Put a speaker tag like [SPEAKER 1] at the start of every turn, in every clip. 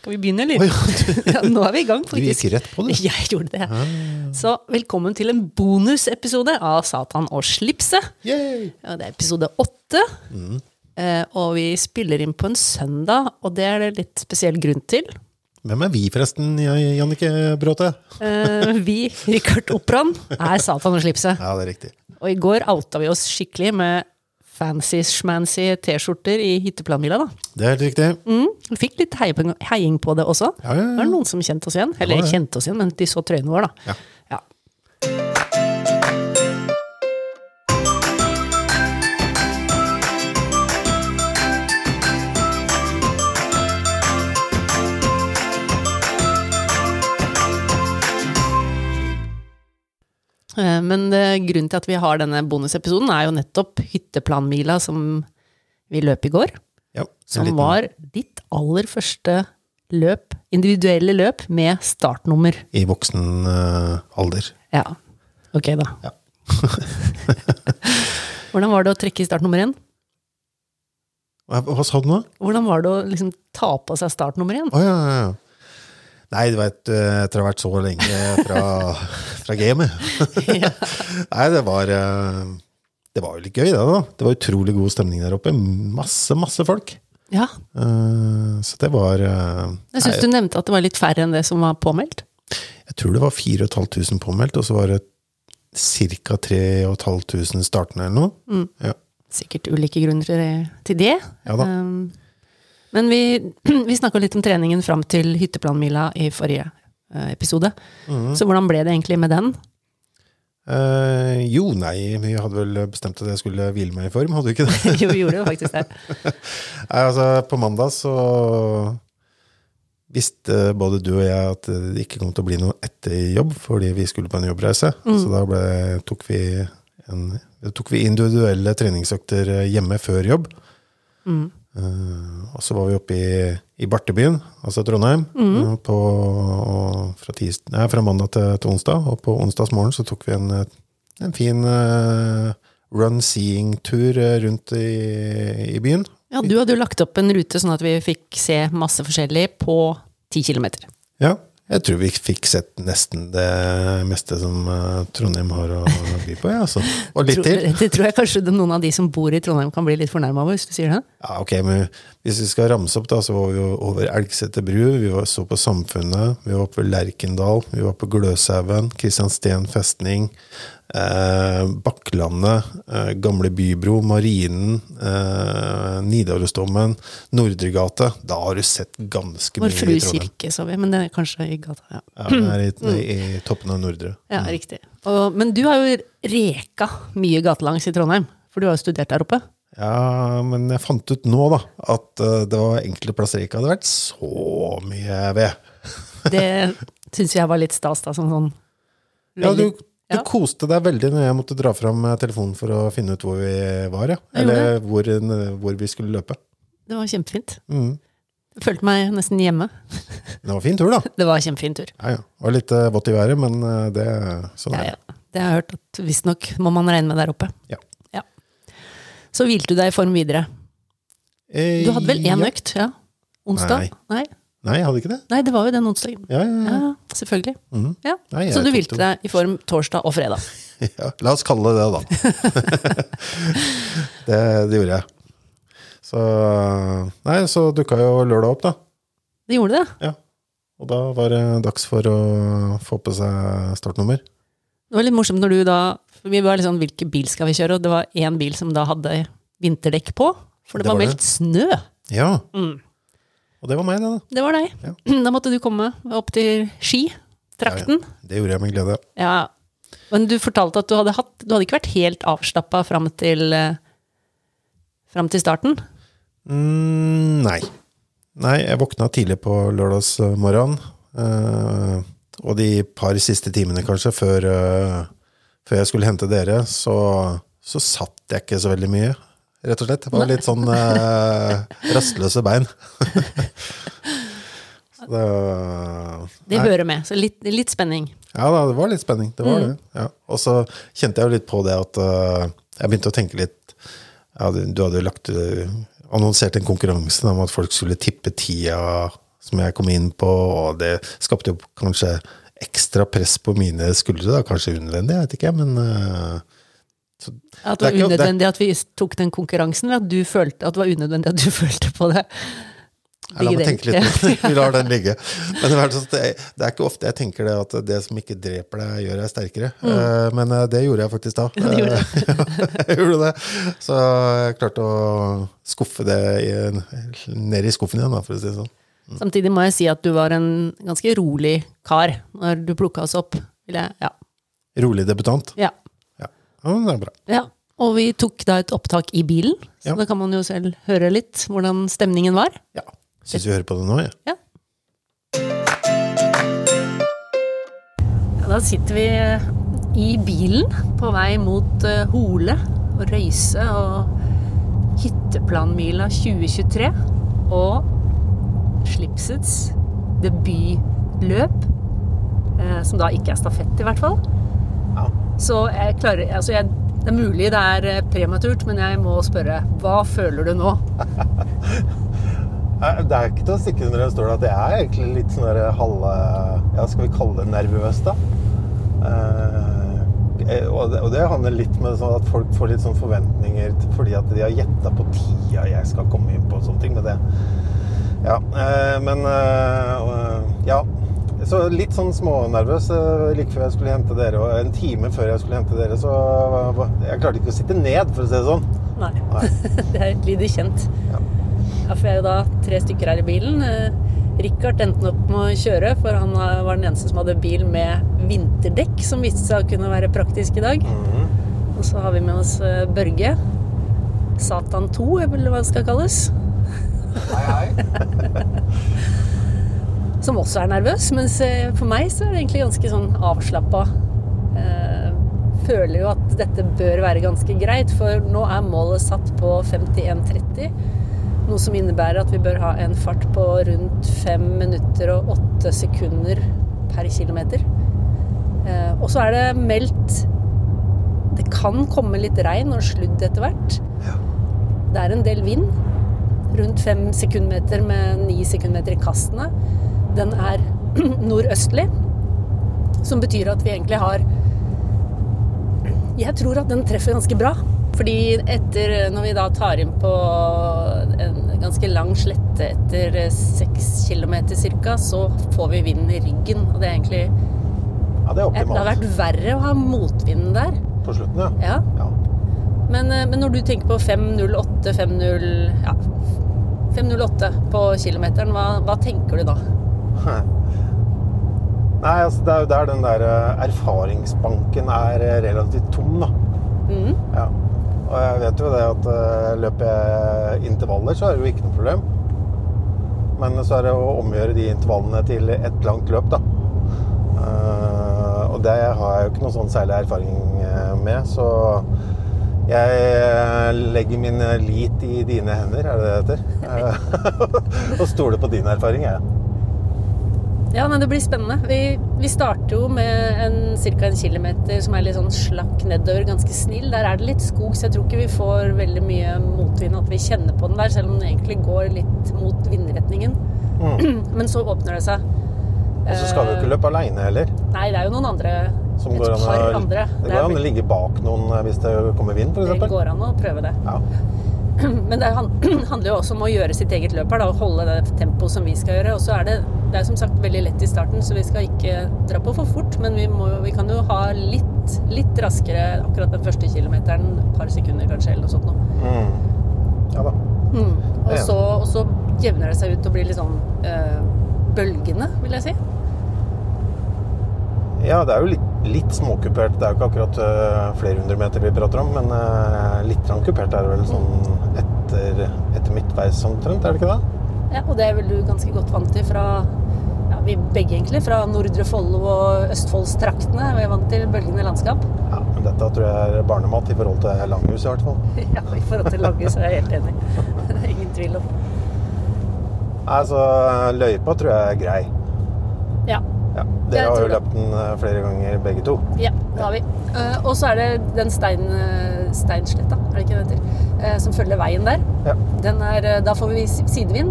[SPEAKER 1] Skal vi begynne, eller?
[SPEAKER 2] Oh, ja,
[SPEAKER 1] Ja, nå er vi i gang, faktisk.
[SPEAKER 2] du gikk rett på det.
[SPEAKER 1] Jeg gjorde det. Så velkommen til en bonusepisode av Satan og slipset. Ja, det er episode åtte. Mm. og vi spiller inn på en søndag, og det er det litt spesiell grunn til.
[SPEAKER 2] Hvem er vi, forresten, Jannike Bråte?
[SPEAKER 1] Eh, vi, Rikard Operan, er Satan og slipset.
[SPEAKER 2] Ja, det er riktig.
[SPEAKER 1] Og i går outa vi oss skikkelig med fancy-schmancy T-skjorter i hytteplanmila. da.
[SPEAKER 2] Det er helt riktig.
[SPEAKER 1] Mm, vi fikk litt heiing på det også.
[SPEAKER 2] Ja, ja, ja.
[SPEAKER 1] Det var noen som kjente oss igjen. Eller
[SPEAKER 2] Ja, ja.
[SPEAKER 1] kjente oss igjen, men de så trøyene våre, da. Men eh, grunnen til at vi har denne bonusepisoden, er jo nettopp hytteplanmila som vi løp i går.
[SPEAKER 2] Ja,
[SPEAKER 1] Som
[SPEAKER 2] liten-
[SPEAKER 1] var ditt aller første løp, individuelle løp, med startnummer.
[SPEAKER 2] I voksen uh, alder.
[SPEAKER 1] Ja, ok da.
[SPEAKER 2] Ja.
[SPEAKER 1] Hvordan var det å trekke i startnummer én?
[SPEAKER 2] Hva, hva sa du nå?
[SPEAKER 1] Hvordan var det å liksom ta på seg startnummer én?
[SPEAKER 2] Oh, ja, ja, ja. Nei, du vet, eh, etter å ha vært så lenge fra, fra gamet. Nei, det var eh, Det var jo litt gøy, det, da. Det var utrolig god stemning der oppe. Masse, masse folk.
[SPEAKER 1] Ja,
[SPEAKER 2] Eh, Så det var
[SPEAKER 1] jeg syns du nevnte at det var litt færre enn det som var påmeldt.
[SPEAKER 2] Jeg tror det var 4500 påmeldt, og så var det ca. 3500 startende eller noe.
[SPEAKER 1] Mm.
[SPEAKER 2] Ja.
[SPEAKER 1] Sikkert ulike grunner til det.
[SPEAKER 2] Ja da.
[SPEAKER 1] Um, Men vi, vi snakka litt om treningen fram til hytteplanmila i forrige eh, episode.
[SPEAKER 2] Mm.
[SPEAKER 1] Så hvordan ble det egentlig med den?
[SPEAKER 2] Eh, jo, nei, vi hadde vel bestemt at jeg skulle hvile meg i form, hadde vi ikke det?
[SPEAKER 1] jo, vi gjorde jo faktisk det.
[SPEAKER 2] Nei, altså, på mandag så visste både du og jeg at det ikke kom til å bli noe etter jobb, fordi vi skulle på en jobbreise. Så da ble, tok, vi en, tok vi individuelle treningsøkter hjemme før jobb.
[SPEAKER 1] Mm.
[SPEAKER 2] Eh, og så var vi oppe i, i Bartebyen, altså Trondheim, eh, på, fra, tis, nei, fra mandag til, til onsdag. Og på onsdagsmorgen så tok vi en, eh, en fin uh, run-seeing-tur eh, rundt i, i byen.
[SPEAKER 1] Ja, du hadde jo lagt opp en rute sånn at vi fikk se masse forskjellig på ti kilometer.
[SPEAKER 2] Ja, jeg tror vi fikk sett nesten det meste som eh, Trondheim har å by på. Ja, altså. Og litt til.
[SPEAKER 1] Det tror jeg kanskje noen av de som bor i Trondheim kan bli litt fornærma over, hvis du sier det.
[SPEAKER 2] Ja, ok, men Hvis vi skal ramse opp, da, så var vi over Elgseter bru. Vi var, så på Samfunnet. Vi var oppe ved Lerkendal. Vi var på Gløshaugen. Kristiansten festning. Eh, Bakklandet. Eh, Gamle Bybro. Marinen. Eh, Nidarosdomen. Nordregate. Da har du sett ganske
[SPEAKER 1] Vår
[SPEAKER 2] mye i Trondheim.
[SPEAKER 1] kirke, så vi, men det er kanskje i gata. Ja,
[SPEAKER 2] Ja, er i, i toppen av Nordre.
[SPEAKER 1] ja riktig. Og, men du har jo reka mye gatelangs i Trondheim, for du har jo studert der oppe.
[SPEAKER 2] Ja, men jeg fant ut nå, da, at eh, det var enkelte plasser jeg ikke hadde vært så mye ved.
[SPEAKER 1] Det syns jeg var litt stas, da, som sånn
[SPEAKER 2] Ja, du,
[SPEAKER 1] veldig-
[SPEAKER 2] du
[SPEAKER 1] Ja.
[SPEAKER 2] koste deg veldig når jeg måtte dra fram eh, telefonen for å finne ut hvor vi var, ja. Eller hvor, eh, hvor vi skulle løpe.
[SPEAKER 1] Det var kjempefint.
[SPEAKER 2] Mm.
[SPEAKER 1] Jeg følte meg nesten hjemme.
[SPEAKER 2] Det var en fin tur, da.
[SPEAKER 1] Det var en kjempefin tur.
[SPEAKER 2] Ja, ja. Det var litt eh, vått i været, men det sånn
[SPEAKER 1] Ja,
[SPEAKER 2] er det.
[SPEAKER 1] ja. Det har jeg hørt at visstnok må man regne med der oppe.
[SPEAKER 2] Ja.
[SPEAKER 1] Ja. Så hvilte du deg i form videre.
[SPEAKER 2] Eh,
[SPEAKER 1] Du hadde vel én økt? Ja. Onsdag?
[SPEAKER 2] Nei.
[SPEAKER 1] Nei.
[SPEAKER 2] Nei, jeg hadde ikke det.
[SPEAKER 1] Nei, det var jo den onsdagen.
[SPEAKER 2] Ja, ja, ja.
[SPEAKER 1] Selvfølgelig. Ja.
[SPEAKER 2] Nei,
[SPEAKER 1] Så du hvilte deg i form torsdag og fredag.
[SPEAKER 2] ja. La oss kalle det det, da. det, det gjorde jeg. Så Nei, så dukka jo lørdag opp, da.
[SPEAKER 1] Det gjorde det.
[SPEAKER 2] Ja. Og da var det dags for å få på seg startnummer.
[SPEAKER 1] Det var litt morsomt når du da for Vi var litt sånn, hvilken bil skal vi kjøre? Og det var én bil som da hadde vinterdekk på. For det,
[SPEAKER 2] Det
[SPEAKER 1] var
[SPEAKER 2] var
[SPEAKER 1] meldt snø.
[SPEAKER 2] Ja,
[SPEAKER 1] Mm.
[SPEAKER 2] Og det var meg, det, da.
[SPEAKER 1] Det var deg.
[SPEAKER 2] Ja.
[SPEAKER 1] Da måtte du komme opp til Ski. Trakten.
[SPEAKER 2] Det gjorde jeg med glede.
[SPEAKER 1] Ja. Men du fortalte at du hadde hatt Du hadde ikke vært helt avslappa fram til eh, Fram til starten?
[SPEAKER 2] Mm, nei. Nei, jeg våkna tidlig på lørdagsmorgenen. Uh, og de par siste timene, kanskje, før, uh, før jeg skulle hente dere, så, så satt jeg ikke så veldig mye. Rett og slett. Det var litt sånn uh, rastløse bein. det,
[SPEAKER 1] Det hører med. Så litt, litt spenning.
[SPEAKER 2] Ja da, det var litt spenning. Det var det. Ja. Og så kjente jeg jo litt på det at uh, jeg begynte å tenke litt ja, Du hadde lagt eh, annonsert en konkurranse om at folk skulle tippe tida som jeg kom inn på, og det skapte jo kanskje ekstra press på mine skuldre, da. kanskje unødvendig, jeg vet ikke, men uh,
[SPEAKER 1] At det var unødvendig at vi tok den konkurransen, eller at du følte at det var unødvendig at du følte på det?
[SPEAKER 2] Ja, La meg tenke litt på det. Vi lar den ligge. Men det er, sånn det, er ikke ofte jeg tenker det at det som ikke dreper deg, gjør deg sterkere. Mm. Men eh, det gjorde jeg faktisk da.
[SPEAKER 1] Mm. det gjorde
[SPEAKER 2] jeg gjorde det. Så jeg klarte å skuffe det ned i skuffen igjen, for å si det sånn.
[SPEAKER 1] Samtidig må jeg si at du var en ganske rolig kar når du plukka oss opp. Ja.
[SPEAKER 2] Rolig debutant.
[SPEAKER 1] Ja.
[SPEAKER 2] Ja, ja men det er bra.
[SPEAKER 1] ja. Og vi tok da et opptak i bilen, så
[SPEAKER 2] Ja.
[SPEAKER 1] da kan man jo selv høre litt hvordan stemningen var.
[SPEAKER 2] Ja. Syns vi hører på det nå, jeg.
[SPEAKER 1] Ja. Ja, da sitter vi eh, i bilen på vei mot eh, Hole og Røyse og Hytteplanmila 2023 og Slipsets debutløp, eh, som da ikke er stafett i hvert fall.
[SPEAKER 2] Ja.
[SPEAKER 1] Så jeg klarer altså jeg, Det er mulig det er eh, prematurt, men jeg må spørre hva føler du nå?
[SPEAKER 2] Det er ikke til å stikke under en stol at jeg er egentlig litt sånn der halve Ja, skal vi kalle det nervøs, da? Eh, og, det, og det handler litt med sånn at folk får litt sånn forventninger fordi at de har gjetta på tida jeg skal komme inn på og sånne ting. Men det Ja. Eh, men eh, Ja. Så litt sånn smånervøs eh, like før jeg skulle hente dere. Og en time før jeg skulle hente dere, så Jeg klarte ikke å sitte ned, for å si det sånn.
[SPEAKER 1] Nei.
[SPEAKER 2] Nei.
[SPEAKER 1] det er litt kjent.
[SPEAKER 2] Ja.
[SPEAKER 1] Ja, for jeg er jo da tre stykker her i bilen. Eh, Richard endte opp med å kjøre, for han var den eneste som hadde bil med vinterdekk, som viste seg å kunne være praktisk i dag.
[SPEAKER 2] Mhm.
[SPEAKER 1] Og så har vi med oss eh, Børge. Satan 2, eller hva det skal kalles.
[SPEAKER 2] Hei, hei.
[SPEAKER 1] Som også er nervøs, mens eh, for meg så er det egentlig ganske sånn avslappa. Eh, føler jo at dette bør være ganske greit, for nå er målet satt på 51,30. Noe som innebærer at vi bør ha en fart på rundt 5 minutter og 8 sekunder per kilometer. Eh, og så er det meldt Det kan komme litt regn og sludd etter hvert. Det er en del vind. Rundt fem sekundmeter med ni sekundmeter i kastene. Den er nordøstlig, som betyr at vi egentlig har Jeg tror at den treffer ganske bra. Fordi etter, når vi da tar inn på en ganske lang slette etter seks kilometer cirka, så får vi vinden i ryggen. Og det er egentlig
[SPEAKER 2] Ja, det er
[SPEAKER 1] Det har vært verre å ha motvinden der.
[SPEAKER 2] På slutten, ja.
[SPEAKER 1] Ja.
[SPEAKER 2] ja.
[SPEAKER 1] Men, eh, men når du tenker på 508, 50 ja, 508 på kilometeren, hva, hva tenker du da?
[SPEAKER 2] Nei, altså det er jo der den der eh, erfaringsbanken er eh, relativt tom, da.
[SPEAKER 1] Mm.
[SPEAKER 2] Ja. Og jeg vet jo det at eh, løper jeg intervaller, så er det jo ikke noe problem. Men så er det å omgjøre de intervallene til et langt løp, da. Og det har jeg jo ikke noe sånn særlig erfaring med, så jeg legger min lit i dine hender, er det det heter? Og stoler på din erfaring, jeg.
[SPEAKER 1] Ja, men det blir spennende. Vi, vi starter jo med en, ca. en kilometer som er litt sånn slakk nedover, ganske snill. Der er det litt skog, så jeg tror ikke vi får veldig mye motvind, at vi kjenner på den der, selv om den egentlig går litt mot vindretningen.
[SPEAKER 2] Mm.
[SPEAKER 1] Men så åpner det seg.
[SPEAKER 2] Og så skal du ikke løpe aleine heller.
[SPEAKER 1] Nei, det er jo noen andre.
[SPEAKER 2] Som
[SPEAKER 1] et
[SPEAKER 2] går an å,
[SPEAKER 1] andre.
[SPEAKER 2] Det går an å ligge bak noen eh, hvis det kommer vind,
[SPEAKER 1] det går an å prøve det.
[SPEAKER 2] Ja.
[SPEAKER 1] Men det handler jo også om å gjøre sitt eget løp her, da, og holde det tempoet som vi skal gjøre. Og så er det, det er som sagt veldig lett i starten, så vi skal ikke dra på for fort. Men vi, må, vi kan jo ha litt, litt raskere akkurat den første kilometeren, et par sekunder kanskje, eller noe sånt noe.
[SPEAKER 2] Mm. ja da.
[SPEAKER 1] Mm. Og, så, og så jevner det seg ut og blir litt sånn øh, bølgende, vil jeg si.
[SPEAKER 2] Ja, det er jo litt, litt småkupert. Det er jo ikke akkurat øh, flere hundre meter vi prater om, men øh, litt kupert er det vel sånn etter, etter midtveis omtrent, er det ikke det?
[SPEAKER 1] Ja, og det er vel du ganske godt vant til fra ja, vi begge egentlig, fra Nordre Follo og Østfoldstraktene. Vi er vant til bølgende landskap.
[SPEAKER 2] Ja, men dette tror jeg er barnemat i forhold til Langhus i hvert fall.
[SPEAKER 1] Ja, i forhold til Langhus er jeg helt enig. Ingen tvil om.
[SPEAKER 2] Nei, så løypa tror jeg er grei.
[SPEAKER 1] Ja,
[SPEAKER 2] Ja, Dere har jo løpt den øh, flere ganger begge to.
[SPEAKER 1] ja det har vi. Eh, og så er det den stein, eh, steinsletta, er det ikke det heter, eh, som følger veien der.
[SPEAKER 2] Ja.
[SPEAKER 1] Den er, eh, da får vi sidevind.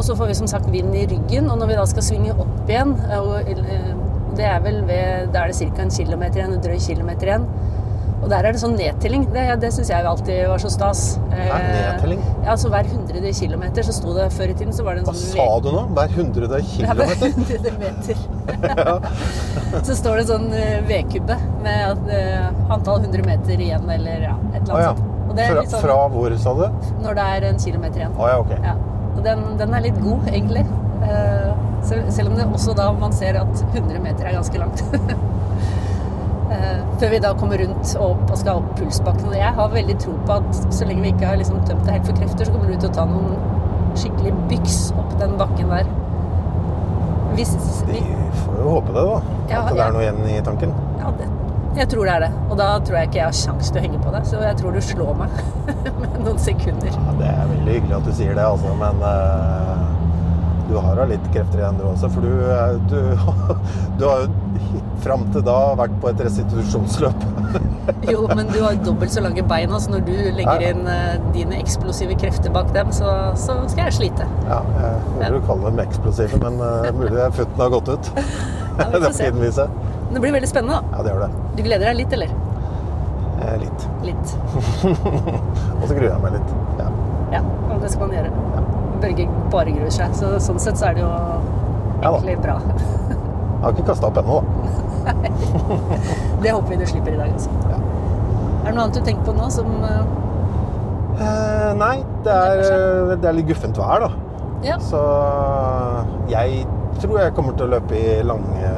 [SPEAKER 1] Og så får vi som sagt vind i ryggen, og når vi da skal svinge opp igjen og, eh, Det er vel ved Da er det ca. en kilometer igjen, en drøy kilometer igjen. Og der er det sånn nedtelling. Det, det syns jeg alltid var så stas.
[SPEAKER 2] Er nedtelling?
[SPEAKER 1] Ja, altså Hver hundrede kilometer så sto det Før i tiden så var det en
[SPEAKER 2] Hva
[SPEAKER 1] sånn
[SPEAKER 2] sa du nå? Hver hundrede
[SPEAKER 1] Ja, hver
[SPEAKER 2] kilometer?
[SPEAKER 1] hundrede meter. så står det en sånn eh, vedkubbe med at, eh, antall hundre meter igjen, eller ja, et eller
[SPEAKER 2] annet.
[SPEAKER 1] annet
[SPEAKER 2] ja.
[SPEAKER 1] sånt.
[SPEAKER 2] Fra,
[SPEAKER 1] sånn
[SPEAKER 2] fra hvor, sa du?
[SPEAKER 1] når det er en kilometer igjen.
[SPEAKER 2] Ah, ja, ok.
[SPEAKER 1] Ja. Den, den er litt god, egentlig. Eh, selv om det også da man ser at 100 meter er ganske langt. Eh, Før vi da kommer rundt og opp og skal opp pulsbakken. Jeg har veldig tro på at så lenge vi ikke har liksom tømt det helt for krefter, så kommer du til å ta noen skikkelig byks opp den bakken der. Hvis,
[SPEAKER 2] Vi får jo håpe det, da.
[SPEAKER 1] Ja,
[SPEAKER 2] At det
[SPEAKER 1] ja.
[SPEAKER 2] er noe igjen i tanken.
[SPEAKER 1] ja, det, jeg tror det er det. Og da tror jeg ikke jeg har sjans til å henge på deg, Så jeg tror du slår meg med noen sekunder.
[SPEAKER 2] Ja, det er veldig hyggelig at du sier det, altså, men uh, du har da litt krefter igjen du også. For du, eh, du, du har jo fram til da vært på et restitusjonsløp.
[SPEAKER 1] Jo, men du har dobbelt så lange bein, så når du legger inn uh, dine eksplosive krefter bak dem, så, så skal jeg slite.
[SPEAKER 2] Ja, jeg hører du kaller dem eksplosive, men uh, mulig føttene har gått ut.
[SPEAKER 1] Ja, vi
[SPEAKER 2] det
[SPEAKER 1] får
[SPEAKER 2] får
[SPEAKER 1] se. Det blir veldig spennende, da.
[SPEAKER 2] Ja, det gjør det.
[SPEAKER 1] Du gleder deg litt, eller?
[SPEAKER 2] Eh, litt.
[SPEAKER 1] Litt.
[SPEAKER 2] Og så gruer jeg meg litt. Ja.
[SPEAKER 1] Ja, og det skal man gjøre. Børge bare gruer seg, så sånn sett så er det jo
[SPEAKER 2] Ja
[SPEAKER 1] egentlig bra.
[SPEAKER 2] Jeg har ikke kasta opp ennå, da.
[SPEAKER 1] Det håper vi du slipper i dag, altså.
[SPEAKER 2] Ja.
[SPEAKER 1] Er det noe annet du tenker på nå som eh,
[SPEAKER 2] Eh, nei, det er, eh, det er litt guffent vær, da.
[SPEAKER 1] Ja.
[SPEAKER 2] Så jeg tror jeg kommer til å løpe i lange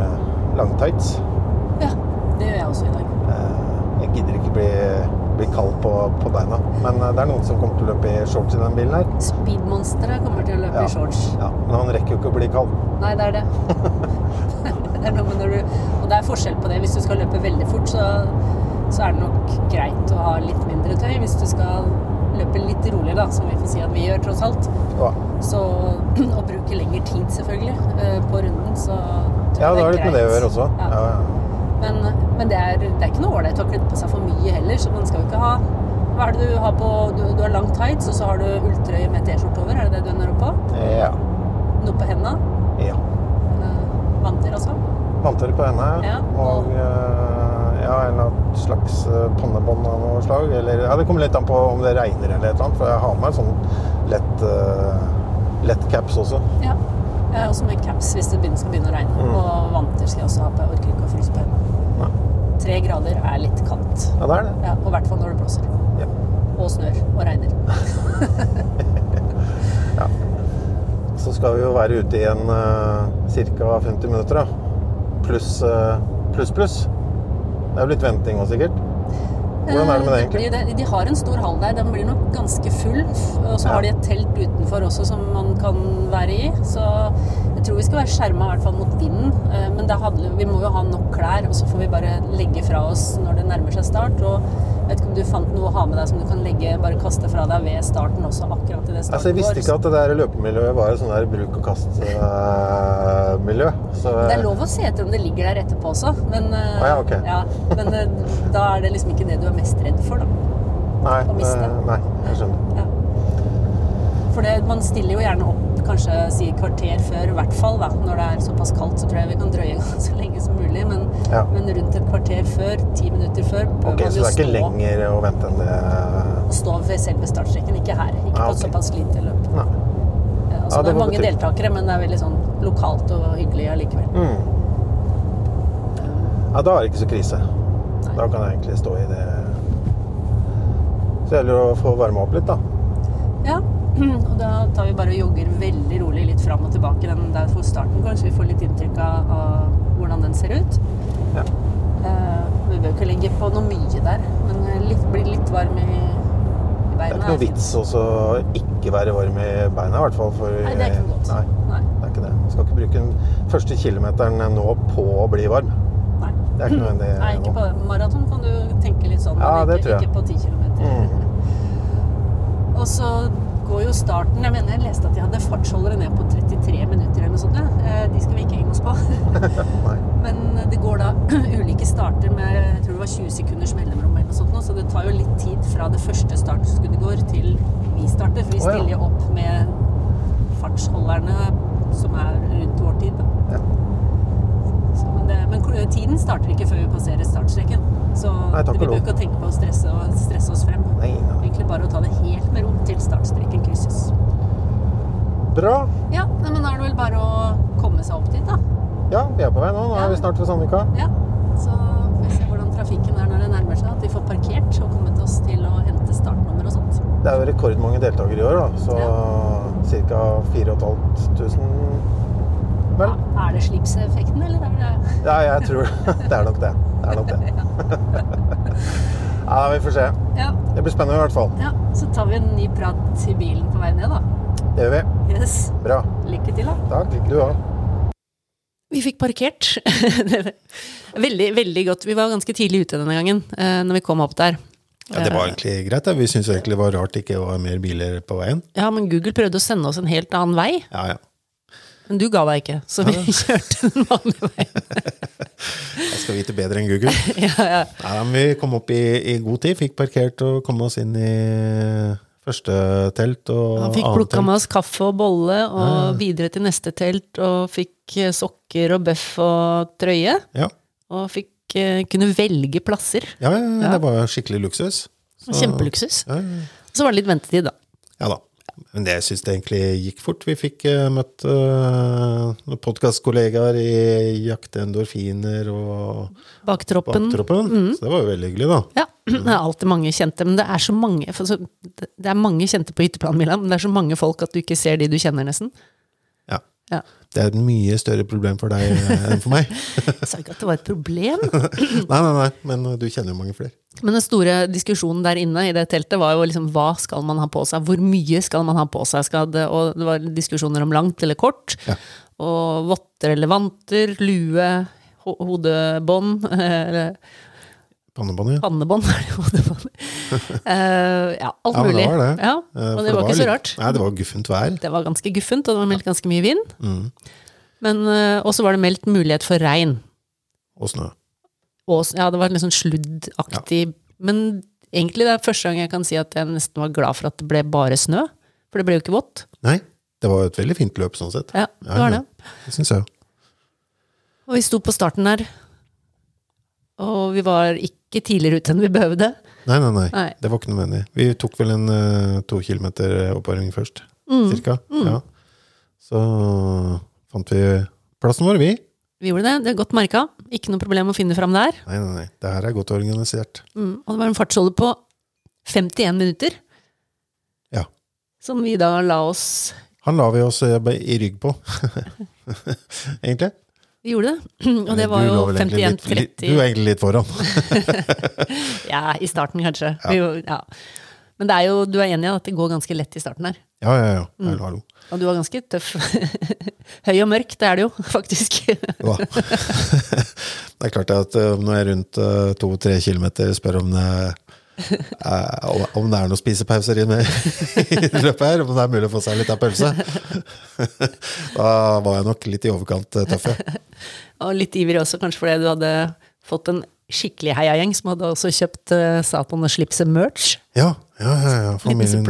[SPEAKER 2] langtights.
[SPEAKER 1] ja. Det gjør jeg også i dag.
[SPEAKER 2] Eh, Jeg gidder ikke bli, bli kald på, på beina. Men eh, det er noen som kommer til å løpe i shorts i den bilen her.
[SPEAKER 1] Speedmonsteret kommer til å løpe
[SPEAKER 2] Ja.
[SPEAKER 1] i shorts.
[SPEAKER 2] Ja, men han rekker jo ikke å bli kald.
[SPEAKER 1] Nei, det er det. det er noe når du, og det er forskjell på det. Hvis du skal løpe veldig fort, så, så er det nok greit å ha litt mindre tøy. Hvis du skal løpe litt roligere, da, som vi får si at vi gjør, tross alt,
[SPEAKER 2] Ja,
[SPEAKER 1] så, og bruke lengre tid, selvfølgelig, eh, på runden, så
[SPEAKER 2] ja det har litt med det å gjøre også.
[SPEAKER 1] Ja.
[SPEAKER 2] Ja, ja.
[SPEAKER 1] Men, men det, er, det er ikke noe ålreit å klippe på seg for mye heller, så man skal jo ikke ha Hva er det du har på Du, du har lang tights, og så har du ulltrøye med T-skjorte over, er det det du ender opp på?
[SPEAKER 2] Ja.
[SPEAKER 1] Noe på henda?
[SPEAKER 2] ja.
[SPEAKER 1] Eh, vanter også?
[SPEAKER 2] Vanter på henda,
[SPEAKER 1] Ja,
[SPEAKER 2] og eh, ja, en eller annen slags eh, pannebånd av noe slag. Eller, ja, det kommer litt an på om det regner eller et eller annet, for jeg har med en sånn lett, lett caps også.
[SPEAKER 1] Ja. Jeg har også med caps hvis det begynner, skal begynne å regne.
[SPEAKER 2] Mm.
[SPEAKER 1] Og vanter skal jeg også ha på. Jeg orker ikke å fryse på hendene. Tre grader er litt kaldt.
[SPEAKER 2] Ja, det er det.
[SPEAKER 1] Ja, og i hvert fall når det blåser.
[SPEAKER 2] Ja.
[SPEAKER 1] Og snør og regner.
[SPEAKER 2] Så skal vi jo være ute igjen en uh, ca. 50 minutter, da. Pluss uh, pluss, pluss. Det er jo litt venting òg, sikkert. Hvordan er det med det,
[SPEAKER 1] Eh,
[SPEAKER 2] egentlig?
[SPEAKER 1] De, De har en stor hall der. Den blir nok ganske full. Og så
[SPEAKER 2] Ja.
[SPEAKER 1] har de et telt utenfor også som man kan være i. Så jeg tror vi skal være skjerma i hvert fall mot vinden. Eh, Men det handler, vi må jo ha nok klær, og så får vi bare legge fra oss når det nærmer seg start. Og vet ikke om du fant noe å ha med deg som du kan legge, bare kaste fra deg ved starten også, akkurat i det starten
[SPEAKER 2] Altså, jeg visste ikke at det der løpemiljøet var et sånn der bruk og kast-miljø. så
[SPEAKER 1] Det er lov å se etter om det ligger der etterpå også, men,
[SPEAKER 2] ah, ja, okay.
[SPEAKER 1] ja, men eh, da er det liksom ikke det du er mest redd for, da.
[SPEAKER 2] Nei,
[SPEAKER 1] å miste.
[SPEAKER 2] eh, nei, jeg skjønner.
[SPEAKER 1] Ja. For det, man stiller jo gjerne opp kanskje si kvarter før, i hvert fall. da. Når det er såpass kaldt, så tror jeg vi kan drøye så lenge som mulig. Men,
[SPEAKER 2] Ja.
[SPEAKER 1] men rundt et kvarter før, ti minutter før, bør
[SPEAKER 2] Ok,
[SPEAKER 1] man
[SPEAKER 2] Så det er ikke
[SPEAKER 1] stå,
[SPEAKER 2] lenger å vente enn det?
[SPEAKER 1] stå ved selve startstreken. Ikke her. Ikke
[SPEAKER 2] Ah,
[SPEAKER 1] på
[SPEAKER 2] ok.
[SPEAKER 1] såpass lite løp.
[SPEAKER 2] Nei.
[SPEAKER 1] Ja, altså,
[SPEAKER 2] Ja,
[SPEAKER 1] det,
[SPEAKER 2] det
[SPEAKER 1] er mange
[SPEAKER 2] betyr.
[SPEAKER 1] deltakere, men det er veldig sånn lokalt og hyggelig allikevel.
[SPEAKER 2] Mm. Ja, da er det ikke så krise. Da kan jeg egentlig stå i det Så gjelder det å få varme opp litt, da.
[SPEAKER 1] Ja, og da tar vi bare og jogger veldig rolig litt fram og tilbake den der for starten. Kanskje vi får litt inntrykk av hvordan den ser ut.
[SPEAKER 2] Ja.
[SPEAKER 1] Uh, vi bør ikke legge på noe mye der, men litt, bli litt varm i, i
[SPEAKER 2] Det er ikke noe vits å ikke være varm i beina, i hvert fall. For,
[SPEAKER 1] Nei, det er ikke godt.
[SPEAKER 2] Nei,
[SPEAKER 1] Nei.
[SPEAKER 2] det er ikke det. Du skal ikke bruke den første kilometeren nå på å bli varm.
[SPEAKER 1] Nei.
[SPEAKER 2] Det er ikke nødvendig
[SPEAKER 1] Nei, ikke på. Maraton kan du tenke litt sånn,
[SPEAKER 2] Ja,
[SPEAKER 1] men
[SPEAKER 2] det
[SPEAKER 1] ikke, ikke på 10 km.
[SPEAKER 2] Mm.
[SPEAKER 1] Og så går jo starten Jeg mener jeg leste at de hadde fartsholdere ned på 33 ja. Eh, De skal vi ikke henge oss på. Men det går da ulike starter med jeg tror det var 20 sekunders mellomrom, eller noe sånt, så det tar jo litt tid fra det første startskuddet går til vi starter. For vi stiller jo opp med fartsholderne som er rundt vår tid. Da.
[SPEAKER 2] Ja.
[SPEAKER 1] Så, men, det, men tiden starter ikke før vi passerer startstreken. Så
[SPEAKER 2] Nei,
[SPEAKER 1] det, vi
[SPEAKER 2] lov.
[SPEAKER 1] ikke tenke på å stresse, og- stresse oss frem.
[SPEAKER 2] Nei, ja.
[SPEAKER 1] Egentlig bare å ta det helt med ro til startstreken krysses.
[SPEAKER 2] Bra.
[SPEAKER 1] Ja, men da er det vel bare å komme seg opp dit, da.
[SPEAKER 2] Ja, vi er på vei nå. Nå
[SPEAKER 1] Ja.
[SPEAKER 2] er vi snart ved Sandvika.
[SPEAKER 1] Ja. Så får vi se hvordan trafikken er når det nærmer seg. At vi får parkert og kommet oss til å hente startnummer og sånt.
[SPEAKER 2] Det er jo rekordmange deltakere i år, da. Så ca. 4500. Vel?
[SPEAKER 1] Ja, er det slipseffekten, eller er det
[SPEAKER 2] Ja, jeg tror det er nok det. Det er nok det. Ja, vi får se.
[SPEAKER 1] Ja.
[SPEAKER 2] Det blir spennende i hvert fall.
[SPEAKER 1] ja. Så tar vi en ny prat i bilen på vei ned, da.
[SPEAKER 2] Det gjør vi.
[SPEAKER 1] Yes.
[SPEAKER 2] Bra.
[SPEAKER 1] Lykke til, da.
[SPEAKER 2] Takk. Lykke Du òg.
[SPEAKER 1] Vi fikk parkert. Veldig, veldig godt. Vi var ganske tidlig ute denne gangen, eh, når vi kom opp der.
[SPEAKER 2] Ja, det var egentlig greit. Da. Vi syntes egentlig det var rart det ikke var mer biler på veien.
[SPEAKER 1] Ja, men Google prøvde å sende oss en helt annen vei.
[SPEAKER 2] Ja, ja.
[SPEAKER 1] Men du ga deg ikke, så vi kjørte den vanlige veien.
[SPEAKER 2] jeg skal vite bedre enn Google.
[SPEAKER 1] Ja, ja.
[SPEAKER 2] Nei, men vi kom opp i, i god tid, fikk parkert og kom oss inn i første telt og annet.
[SPEAKER 1] Han fikk plukka med oss kaffe og bolle, og videre til neste telt, og fikk eh, sokker og bøff og trøye.
[SPEAKER 2] Ja.
[SPEAKER 1] Og fikk eh, kunne velge plasser.
[SPEAKER 2] Ja, ja, ja,
[SPEAKER 1] Ja.
[SPEAKER 2] det var skikkelig luksus. Så-
[SPEAKER 1] Kjempeluksus.
[SPEAKER 2] Ja, ja, ja.
[SPEAKER 1] Og så var det litt ventetid, da.
[SPEAKER 2] Ja da. Men det syns jeg egentlig gikk fort. Vi fikk eh, møtt uh, podkastkollegaer i Jakte endorfiner og
[SPEAKER 1] Baktroppen.
[SPEAKER 2] Baktroppen. Så det var jo veldig hyggelig, da.
[SPEAKER 1] Ja, det er alltid mange kjente, men det er så mange Det er mange kjente på hytteplanen, Milan, men det er så mange folk at du ikke ser de du kjenner, nesten.
[SPEAKER 2] Ja.
[SPEAKER 1] Ja.
[SPEAKER 2] Det er et mye større problem for deg eh, enn for meg.
[SPEAKER 1] Jeg sa ikke at det var et problem.
[SPEAKER 2] nei, nei, nei, men eh, du kjenner jo mange flere.
[SPEAKER 1] Men den store diskusjonen der inne i det teltet var jo liksom hva skal man ha på seg? Hvor mye skal man ha på seg? Skal det, og det var diskusjoner om langt eller kort.
[SPEAKER 2] Ja.
[SPEAKER 1] Og votter eller vanter, lue, ho hodebånd
[SPEAKER 2] Pannebånd, ja.
[SPEAKER 1] pannebånd. det hodebånd? uh, ja, alt
[SPEAKER 2] Ja, men det var det.
[SPEAKER 1] Ja,
[SPEAKER 2] men
[SPEAKER 1] og det var ikke så
[SPEAKER 2] litt-
[SPEAKER 1] rart.
[SPEAKER 2] Nei, det var guffent vær.
[SPEAKER 1] Det var ganske guffent, og det var meldt ganske mye vind.
[SPEAKER 2] Mm.
[SPEAKER 1] Men eh, også var det meldt mulighet for regn.
[SPEAKER 2] Og snø.
[SPEAKER 1] Og, ja, det var litt sånn sluddaktig. Men egentlig det er første gang jeg kan si at jeg nesten var glad for at det ble bare snø. For det ble jo ikke vått.
[SPEAKER 2] Nei, det var et veldig fint løp sånn sett.
[SPEAKER 1] Ja, det var det.
[SPEAKER 2] Det syns jeg.
[SPEAKER 1] Og vi sto på starten der. Og vi var ikke tidligere ut enn vi behøvde.
[SPEAKER 2] Nei, nei, nei.
[SPEAKER 1] Nei.
[SPEAKER 2] Det var ikke nødvendig. Vi tok vel en uh, to kilometer oppvarming først,
[SPEAKER 1] Mm.
[SPEAKER 2] cirka. Ja. Så fant vi plassen vår, vi.
[SPEAKER 1] Vi gjorde det. Det er godt merka. Ikke noe problem å finne fram der.
[SPEAKER 2] Nei, nei, nei. Det her er godt organisert.
[SPEAKER 1] Mm. Og det var en fartsholder på 51 minutter.
[SPEAKER 2] Ja.
[SPEAKER 1] Som vi da la oss
[SPEAKER 2] Han la vi oss eh, i rygg på, egentlig.
[SPEAKER 1] Vi gjorde det. Og det var jo
[SPEAKER 2] lå vel egentlig litt- litt- Du
[SPEAKER 1] 51-30.
[SPEAKER 2] er egentlig litt foran.
[SPEAKER 1] Ja, i starten kanskje. Vi, ja. Men det er jo, du er enig i at det går ganske lett i starten her.
[SPEAKER 2] Ja, ja, ja.
[SPEAKER 1] Mm.
[SPEAKER 2] Hallo, hallo.
[SPEAKER 1] Og du var ganske tøff. Høy og mørk, det er det jo, faktisk.
[SPEAKER 2] Ja. det er klart at eh, når jeg er rundt eh, to-tre kilometer spør om det, eh, om- det er noen spisepauser inne i løpet her, om det er mulig å få seg litt av pølse, da var jeg nok litt i overkant eh, tøff. ja.
[SPEAKER 1] Og litt ivrig også, kanskje fordi du hadde fått en skikkelig heiagjeng som hadde også kjøpt uh, Satan og slipset merch.
[SPEAKER 2] Ja, ja, ja. ja. Familien,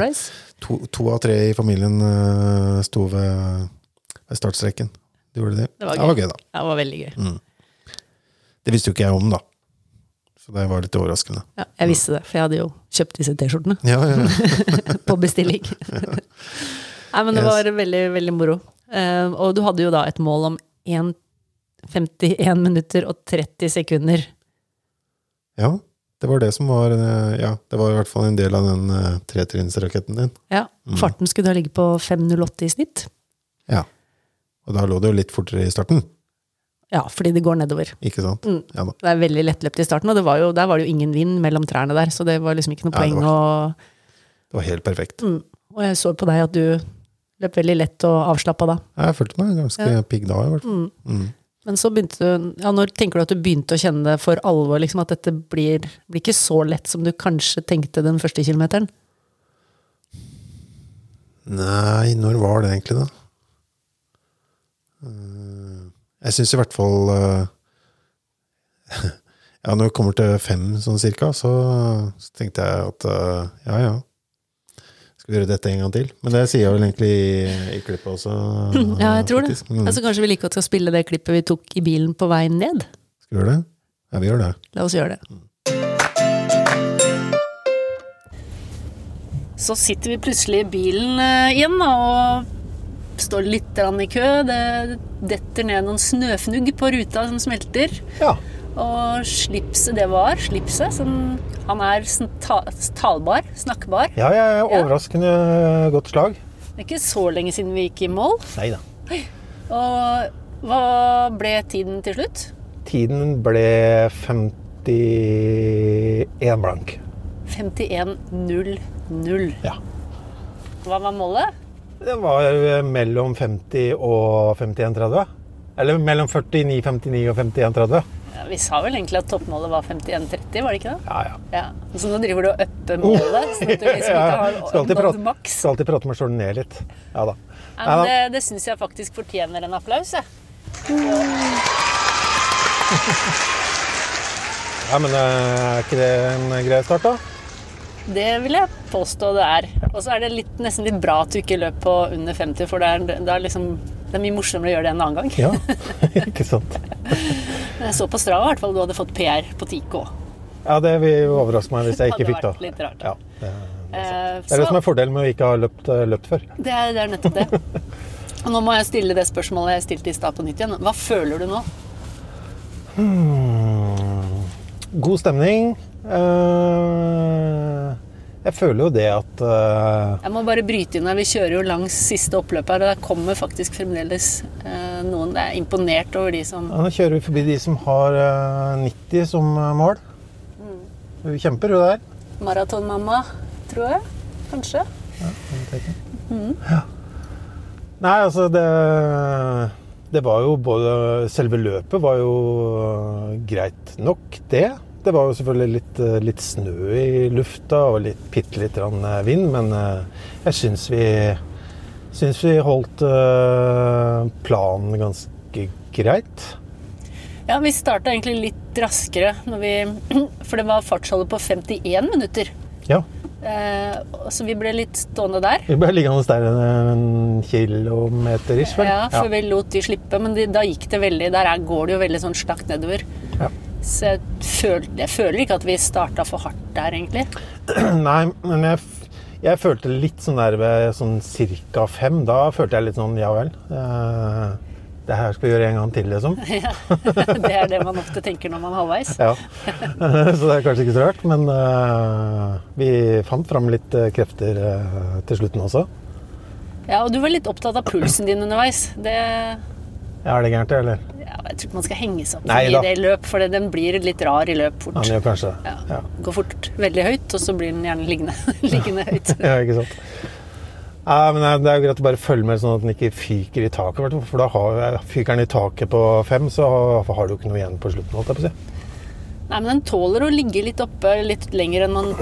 [SPEAKER 2] to, to av tre i familien uh, sto ved, ved startstreken. De gjorde det.
[SPEAKER 1] Det var
[SPEAKER 2] det var
[SPEAKER 1] gøy.
[SPEAKER 2] gøy, da.
[SPEAKER 1] Det var veldig gøy.
[SPEAKER 2] Det visste jo ikke jeg om, da. Så det var litt overraskende.
[SPEAKER 1] Ja, jeg visste det, for jeg hadde jo kjøpt disse T-skjortene
[SPEAKER 2] Ja, ja, ja.
[SPEAKER 1] på bestilling. Nei, men det
[SPEAKER 2] Yes.
[SPEAKER 1] var veldig, veldig moro. Eh, og du hadde jo da et mål om 1 51 minutter og 30 sekunder.
[SPEAKER 2] ja. Det var det som var eh, Ja, det var i hvert fall en del av den uh, tretrinnsraketten din.
[SPEAKER 1] Ja, Farten skulle da ligge på 5.08 i snitt.
[SPEAKER 2] Ja. Og da lå det jo litt fortere i starten,
[SPEAKER 1] Ja, fordi det går nedover.
[SPEAKER 2] ikke sant?
[SPEAKER 1] Mm.
[SPEAKER 2] Ja.
[SPEAKER 1] Det er veldig lettløpt i starten, og det var jo, der var det jo ingen vind mellom trærne der, så det var liksom ikke noe
[SPEAKER 2] Ja, det
[SPEAKER 1] poeng å
[SPEAKER 2] Det var helt perfekt.
[SPEAKER 1] mm. Og jeg så på deg at du løp veldig lett og avslappa da.
[SPEAKER 2] Jeg følte meg ganske pigg da, i hvert fall.
[SPEAKER 1] Mm.
[SPEAKER 2] Mm.
[SPEAKER 1] Men så begynte du Ja, når tenker du at du begynte å kjenne det for alvor, liksom at dette blir, blir ikke så lett som du kanskje tenkte den første kilometeren?
[SPEAKER 2] Nei, når var det egentlig, da? Jeg syns i hvert fall eh, Ja, når det kommer til fem sånn cirka, så, så tenkte jeg at eh, ja, ja. Skal vi gjøre dette en gang til? Men det sier jeg vel egentlig i, i klippet også.
[SPEAKER 1] Ja, jeg tror det.
[SPEAKER 2] Mm.
[SPEAKER 1] Altså, kanskje vi like godt skal spille det klippet vi tok i bilen på veien ned?
[SPEAKER 2] Skal vi gjøre det? Ja, vi gjør det.
[SPEAKER 1] La oss gjøre det. Så sitter vi plutselig i bilen eh, igjen da, og står litt i kø. Det detter ned noen snøfnugg på ruta som smelter.
[SPEAKER 2] Ja.
[SPEAKER 1] Og slipset det var, slipset, som han er talbar, snakkbar.
[SPEAKER 2] Ja, ja, ja overraskende godt slag.
[SPEAKER 1] Det er ikke så lenge siden vi gikk i mål.
[SPEAKER 2] Nei da.
[SPEAKER 1] Og hva ble tiden til slutt?
[SPEAKER 2] Tiden ble 51 blank.
[SPEAKER 1] 51.00.
[SPEAKER 2] Ja.
[SPEAKER 1] Hva var målet?
[SPEAKER 2] Det var mellom 50 og 51,30. Eller mellom 49, 59 og 51,30.
[SPEAKER 1] Ja, vi sa vel egentlig at toppmålet var 51.30, var det ikke det?
[SPEAKER 2] Ja, ja.
[SPEAKER 1] Ja. Så nå driver du og upper målet, sånn at du liksom ikke har
[SPEAKER 2] skal alltid prate,
[SPEAKER 1] maks.
[SPEAKER 2] skal alltid prate med sjøl ned litt. Ja da.
[SPEAKER 1] Ja, men det det syns jeg faktisk fortjener en applaus. Jeg.
[SPEAKER 2] Ja, men eh, er ikke det en grei start, da?
[SPEAKER 1] Det vil jeg påstå det er. Og så er det litt, nesten litt bra at du ikke løp på under 50, for det er, det er, liksom, det er mye morsommere å gjøre det en annen gang.
[SPEAKER 2] Ja, ikke sant.
[SPEAKER 1] Jeg så på Strava i hvert fall du hadde fått PR på Tico.
[SPEAKER 2] Ja, det vil overraske meg hvis jeg ikke fikk det.
[SPEAKER 1] Hadde vært litt rart.
[SPEAKER 2] Ja, det,
[SPEAKER 1] Eh,
[SPEAKER 2] det er det som er fordelen med å ikke ha løpt, eh, løpt før.
[SPEAKER 1] Det er, det er nettopp det. Og nå må jeg stille det spørsmålet jeg stilte i stad på nytt igjen. Hva føler du nå?
[SPEAKER 2] Hmm. God stemning. Eh, jeg føler jo det at uh...
[SPEAKER 1] Jeg må bare bryte inn her. Vi kjører jo langs siste oppløp her, og der kommer faktisk fremdeles uh, noen. Jeg er imponert over de som
[SPEAKER 2] ja, Nå kjører vi forbi de som har uh, 90 som eh, mål.
[SPEAKER 1] Mm.
[SPEAKER 2] Hun kjemper, hun der.
[SPEAKER 1] Maratonmamma, tror jeg. Kanskje.
[SPEAKER 2] Ja. Nei, altså det Det var jo både Selve løpet var jo greit nok, det. Det var jo selvfølgelig litt, øh, litt snø i lufta og litt, bitte litt øh, vind, men øh, jeg syns vi Syns vi holdt planen ganske greit.
[SPEAKER 1] Ja, vi starta egentlig litt raskere når vi For det var fartsholdet på 51 minutter.
[SPEAKER 2] Ja.
[SPEAKER 1] Eh, så vi ble litt stående der.
[SPEAKER 2] Vi ble liggende der en kilometer ish, vel?
[SPEAKER 1] Ja, før vi lot de slippe, men de, da gikk det veldig Der er, går det jo veldig sånn slakt nedover.
[SPEAKER 2] Ja.
[SPEAKER 1] Så jeg føler, jeg føler ikke at vi starta for hardt der, egentlig.
[SPEAKER 2] Nei, men jeg, jeg følte litt sånn der ved sånn cirka fem. Da følte jeg litt sånn ja vel. eh, det her skal vi gjøre en gang til, liksom.
[SPEAKER 1] Ja, det er det man ofte tenker når man er halvveis.
[SPEAKER 2] Ja. Så det er kanskje ikke så rart. Men eh, vi fant fram litt eh, krefter eh, til slutten også.
[SPEAKER 1] Ja, og du var litt opptatt av pulsen din underveis. Det,
[SPEAKER 2] Ja, er det gærent, det, eller?
[SPEAKER 1] Ja, jeg tror ikke man skal henge seg opp
[SPEAKER 2] Nei
[SPEAKER 1] i det løp, for den blir litt rar i løp fort.
[SPEAKER 2] kanskje det.
[SPEAKER 1] Ja.
[SPEAKER 2] Ja.
[SPEAKER 1] Går fort veldig høyt, og så blir den gjerne liggende, liggende høyt.
[SPEAKER 2] ja, ikke sant. Ja, men det er jo greit å bare følge med sånn at den ikke fyker i taket. For da har, fyker den i taket på fem, så har du ikke noe igjen på slutten. holdt jeg på å si.
[SPEAKER 1] Nei, men den tåler å ligge litt oppe litt lenger enn man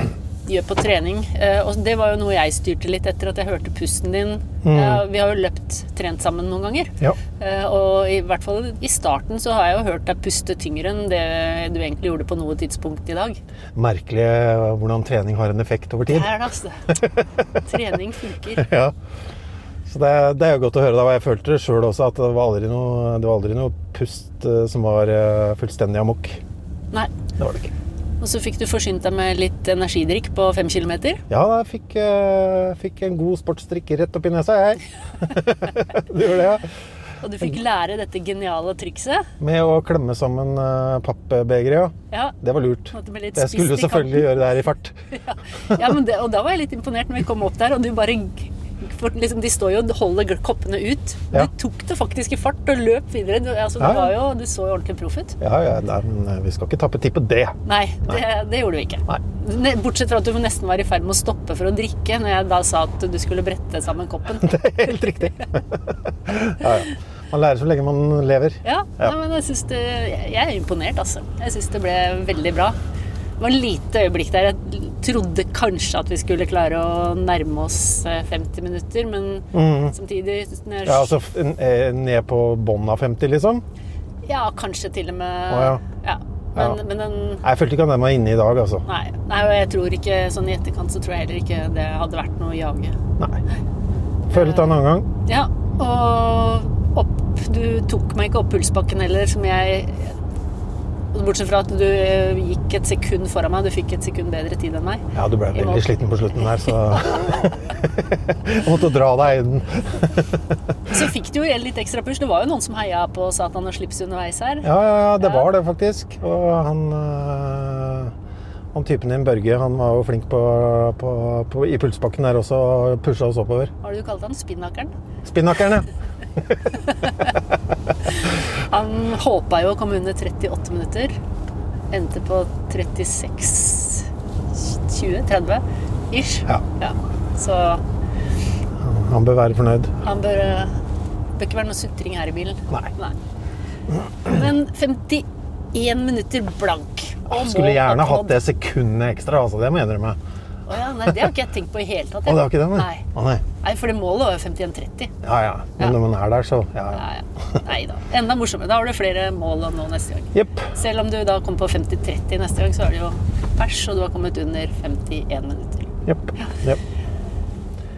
[SPEAKER 1] gjør på trening. Eh, og det var jo noe jeg styrte litt etter at jeg hørte pusten din. Mm. vi har jo løpt trent sammen noen ganger.
[SPEAKER 2] Ja.
[SPEAKER 1] Eh, og i hvert fall i starten så har jeg jo hørt deg puste tyngre enn det du egentlig gjorde på noe tidspunkt i dag.
[SPEAKER 2] Merkelig eh, hvordan trening har en effekt over tid.
[SPEAKER 1] Det er det, altså. Trening funker.
[SPEAKER 2] Ja. Så det, det er jo godt å høre. da, Jeg følte sjøl også, at det var aldri noe, det var aldri noe pust som var fullstendig amok.
[SPEAKER 1] Nei.
[SPEAKER 2] Det var det ikke.
[SPEAKER 1] Og så fikk du forsynt deg med litt energidrikk på fem kilometer.
[SPEAKER 2] Ja, jeg fikk, uh, fikk en god sportsdrikk rett opp i nesa, jeg. du gjorde det, ja.
[SPEAKER 1] Og du fikk lære dette geniale trikset.
[SPEAKER 2] Med å klemme sammen uh, pappbegeret, ja.
[SPEAKER 1] Ja,
[SPEAKER 2] Det var lurt.
[SPEAKER 1] det
[SPEAKER 2] Jeg skulle selvfølgelig gjøre det her i fart.
[SPEAKER 1] Ja, men det, og da var jeg litt imponert når vi kom opp der, og du bare for liksom, De står jo og holder koppene ut.
[SPEAKER 2] Ja.
[SPEAKER 1] Du tok det faktisk i fart og løp videre. Du, altså,
[SPEAKER 2] Ja, du,
[SPEAKER 1] var jo, du så jo ordentlig proff ut.
[SPEAKER 2] Ja, ja, nei, men eh, vi skal ikke tappe tid på det.
[SPEAKER 1] Nei, det, det gjorde du ikke.
[SPEAKER 2] Nei.
[SPEAKER 1] Bortsett fra at du nesten var i ferd med å stoppe for å drikke når jeg da sa at du skulle brette sammen koppen.
[SPEAKER 2] Det er helt riktig. ja, ja. Man lærer så lenge man lever.
[SPEAKER 1] Ja,
[SPEAKER 2] Ja.
[SPEAKER 1] Men jeg, synes det, jeg er imponert, altså. Jeg syns det ble veldig bra. Det var et lite øyeblikk der jeg trodde kanskje at vi skulle klare å nærme oss eh, 50 minutter, men samtidig når
[SPEAKER 2] Ja, altså eh, ned på bånn av 50, liksom.
[SPEAKER 1] Ja, kanskje til og med
[SPEAKER 2] oh, ja.
[SPEAKER 1] ja. Men,
[SPEAKER 2] Ja.
[SPEAKER 1] men den
[SPEAKER 2] Jeg følte ikke at den var inne i dag, altså.
[SPEAKER 1] Nei, nei, og jeg tror ikke sånn i etterkant så tror jeg heller ikke det hadde vært noe å jage.
[SPEAKER 2] Nei. Føle ta en annen gang.
[SPEAKER 1] Ja, og opp Du tok meg ikke opp pulsbakken heller, som jeg Bortsett fra at du eh, gikk et sekund foran meg. Du fikk et sekund bedre tid enn meg.
[SPEAKER 2] Ja, du ble veldig sliten på slutten der, så Jeg måtte dra deg inn.
[SPEAKER 1] Så fikk du jo litt ekstra push. Det var jo noen som heia på Satan og slips underveis her.
[SPEAKER 2] Ja, ja, ja, det var det faktisk. Og han øh, han typen din, Børge, han var jo flink på, på, på, i pulsbakken der også, og pusha oss oppover.
[SPEAKER 1] Hva har du kalt han? Spinnakeren?
[SPEAKER 2] Spinnakeren, ja.
[SPEAKER 1] Han håpa jo å komme under 38 minutter. Endte på 36 20? 30? Ish.
[SPEAKER 2] Ja.
[SPEAKER 1] Ja. Så
[SPEAKER 2] Han bør være fornøyd.
[SPEAKER 1] han bør eh, bør ikke være noe sutring her i bilen.
[SPEAKER 2] Nei.
[SPEAKER 1] Men 51 minutter blank. og
[SPEAKER 2] Skulle gjerne hatt det sekundet ekstra, altså. Det må jeg innrømme.
[SPEAKER 1] Å ja, nei, det har ikke jeg tenkt på i hele tatt.
[SPEAKER 2] Å, det har ikke det, nei?
[SPEAKER 1] Nei.
[SPEAKER 2] Å, nei.
[SPEAKER 1] Nei, for det målet var jo 51-30.
[SPEAKER 2] Ja, ja. Men
[SPEAKER 1] Ja.
[SPEAKER 2] når man er der, så ja. ja.
[SPEAKER 1] Ja, ja. Nei da. Enda morsommere. Da har du flere mål å nå neste gang.
[SPEAKER 2] Yep.
[SPEAKER 1] Selv om du da kommer på 50-30 neste gang, så er det jo pers, og du har kommet under 51 minutter.
[SPEAKER 2] Jepp. Yep.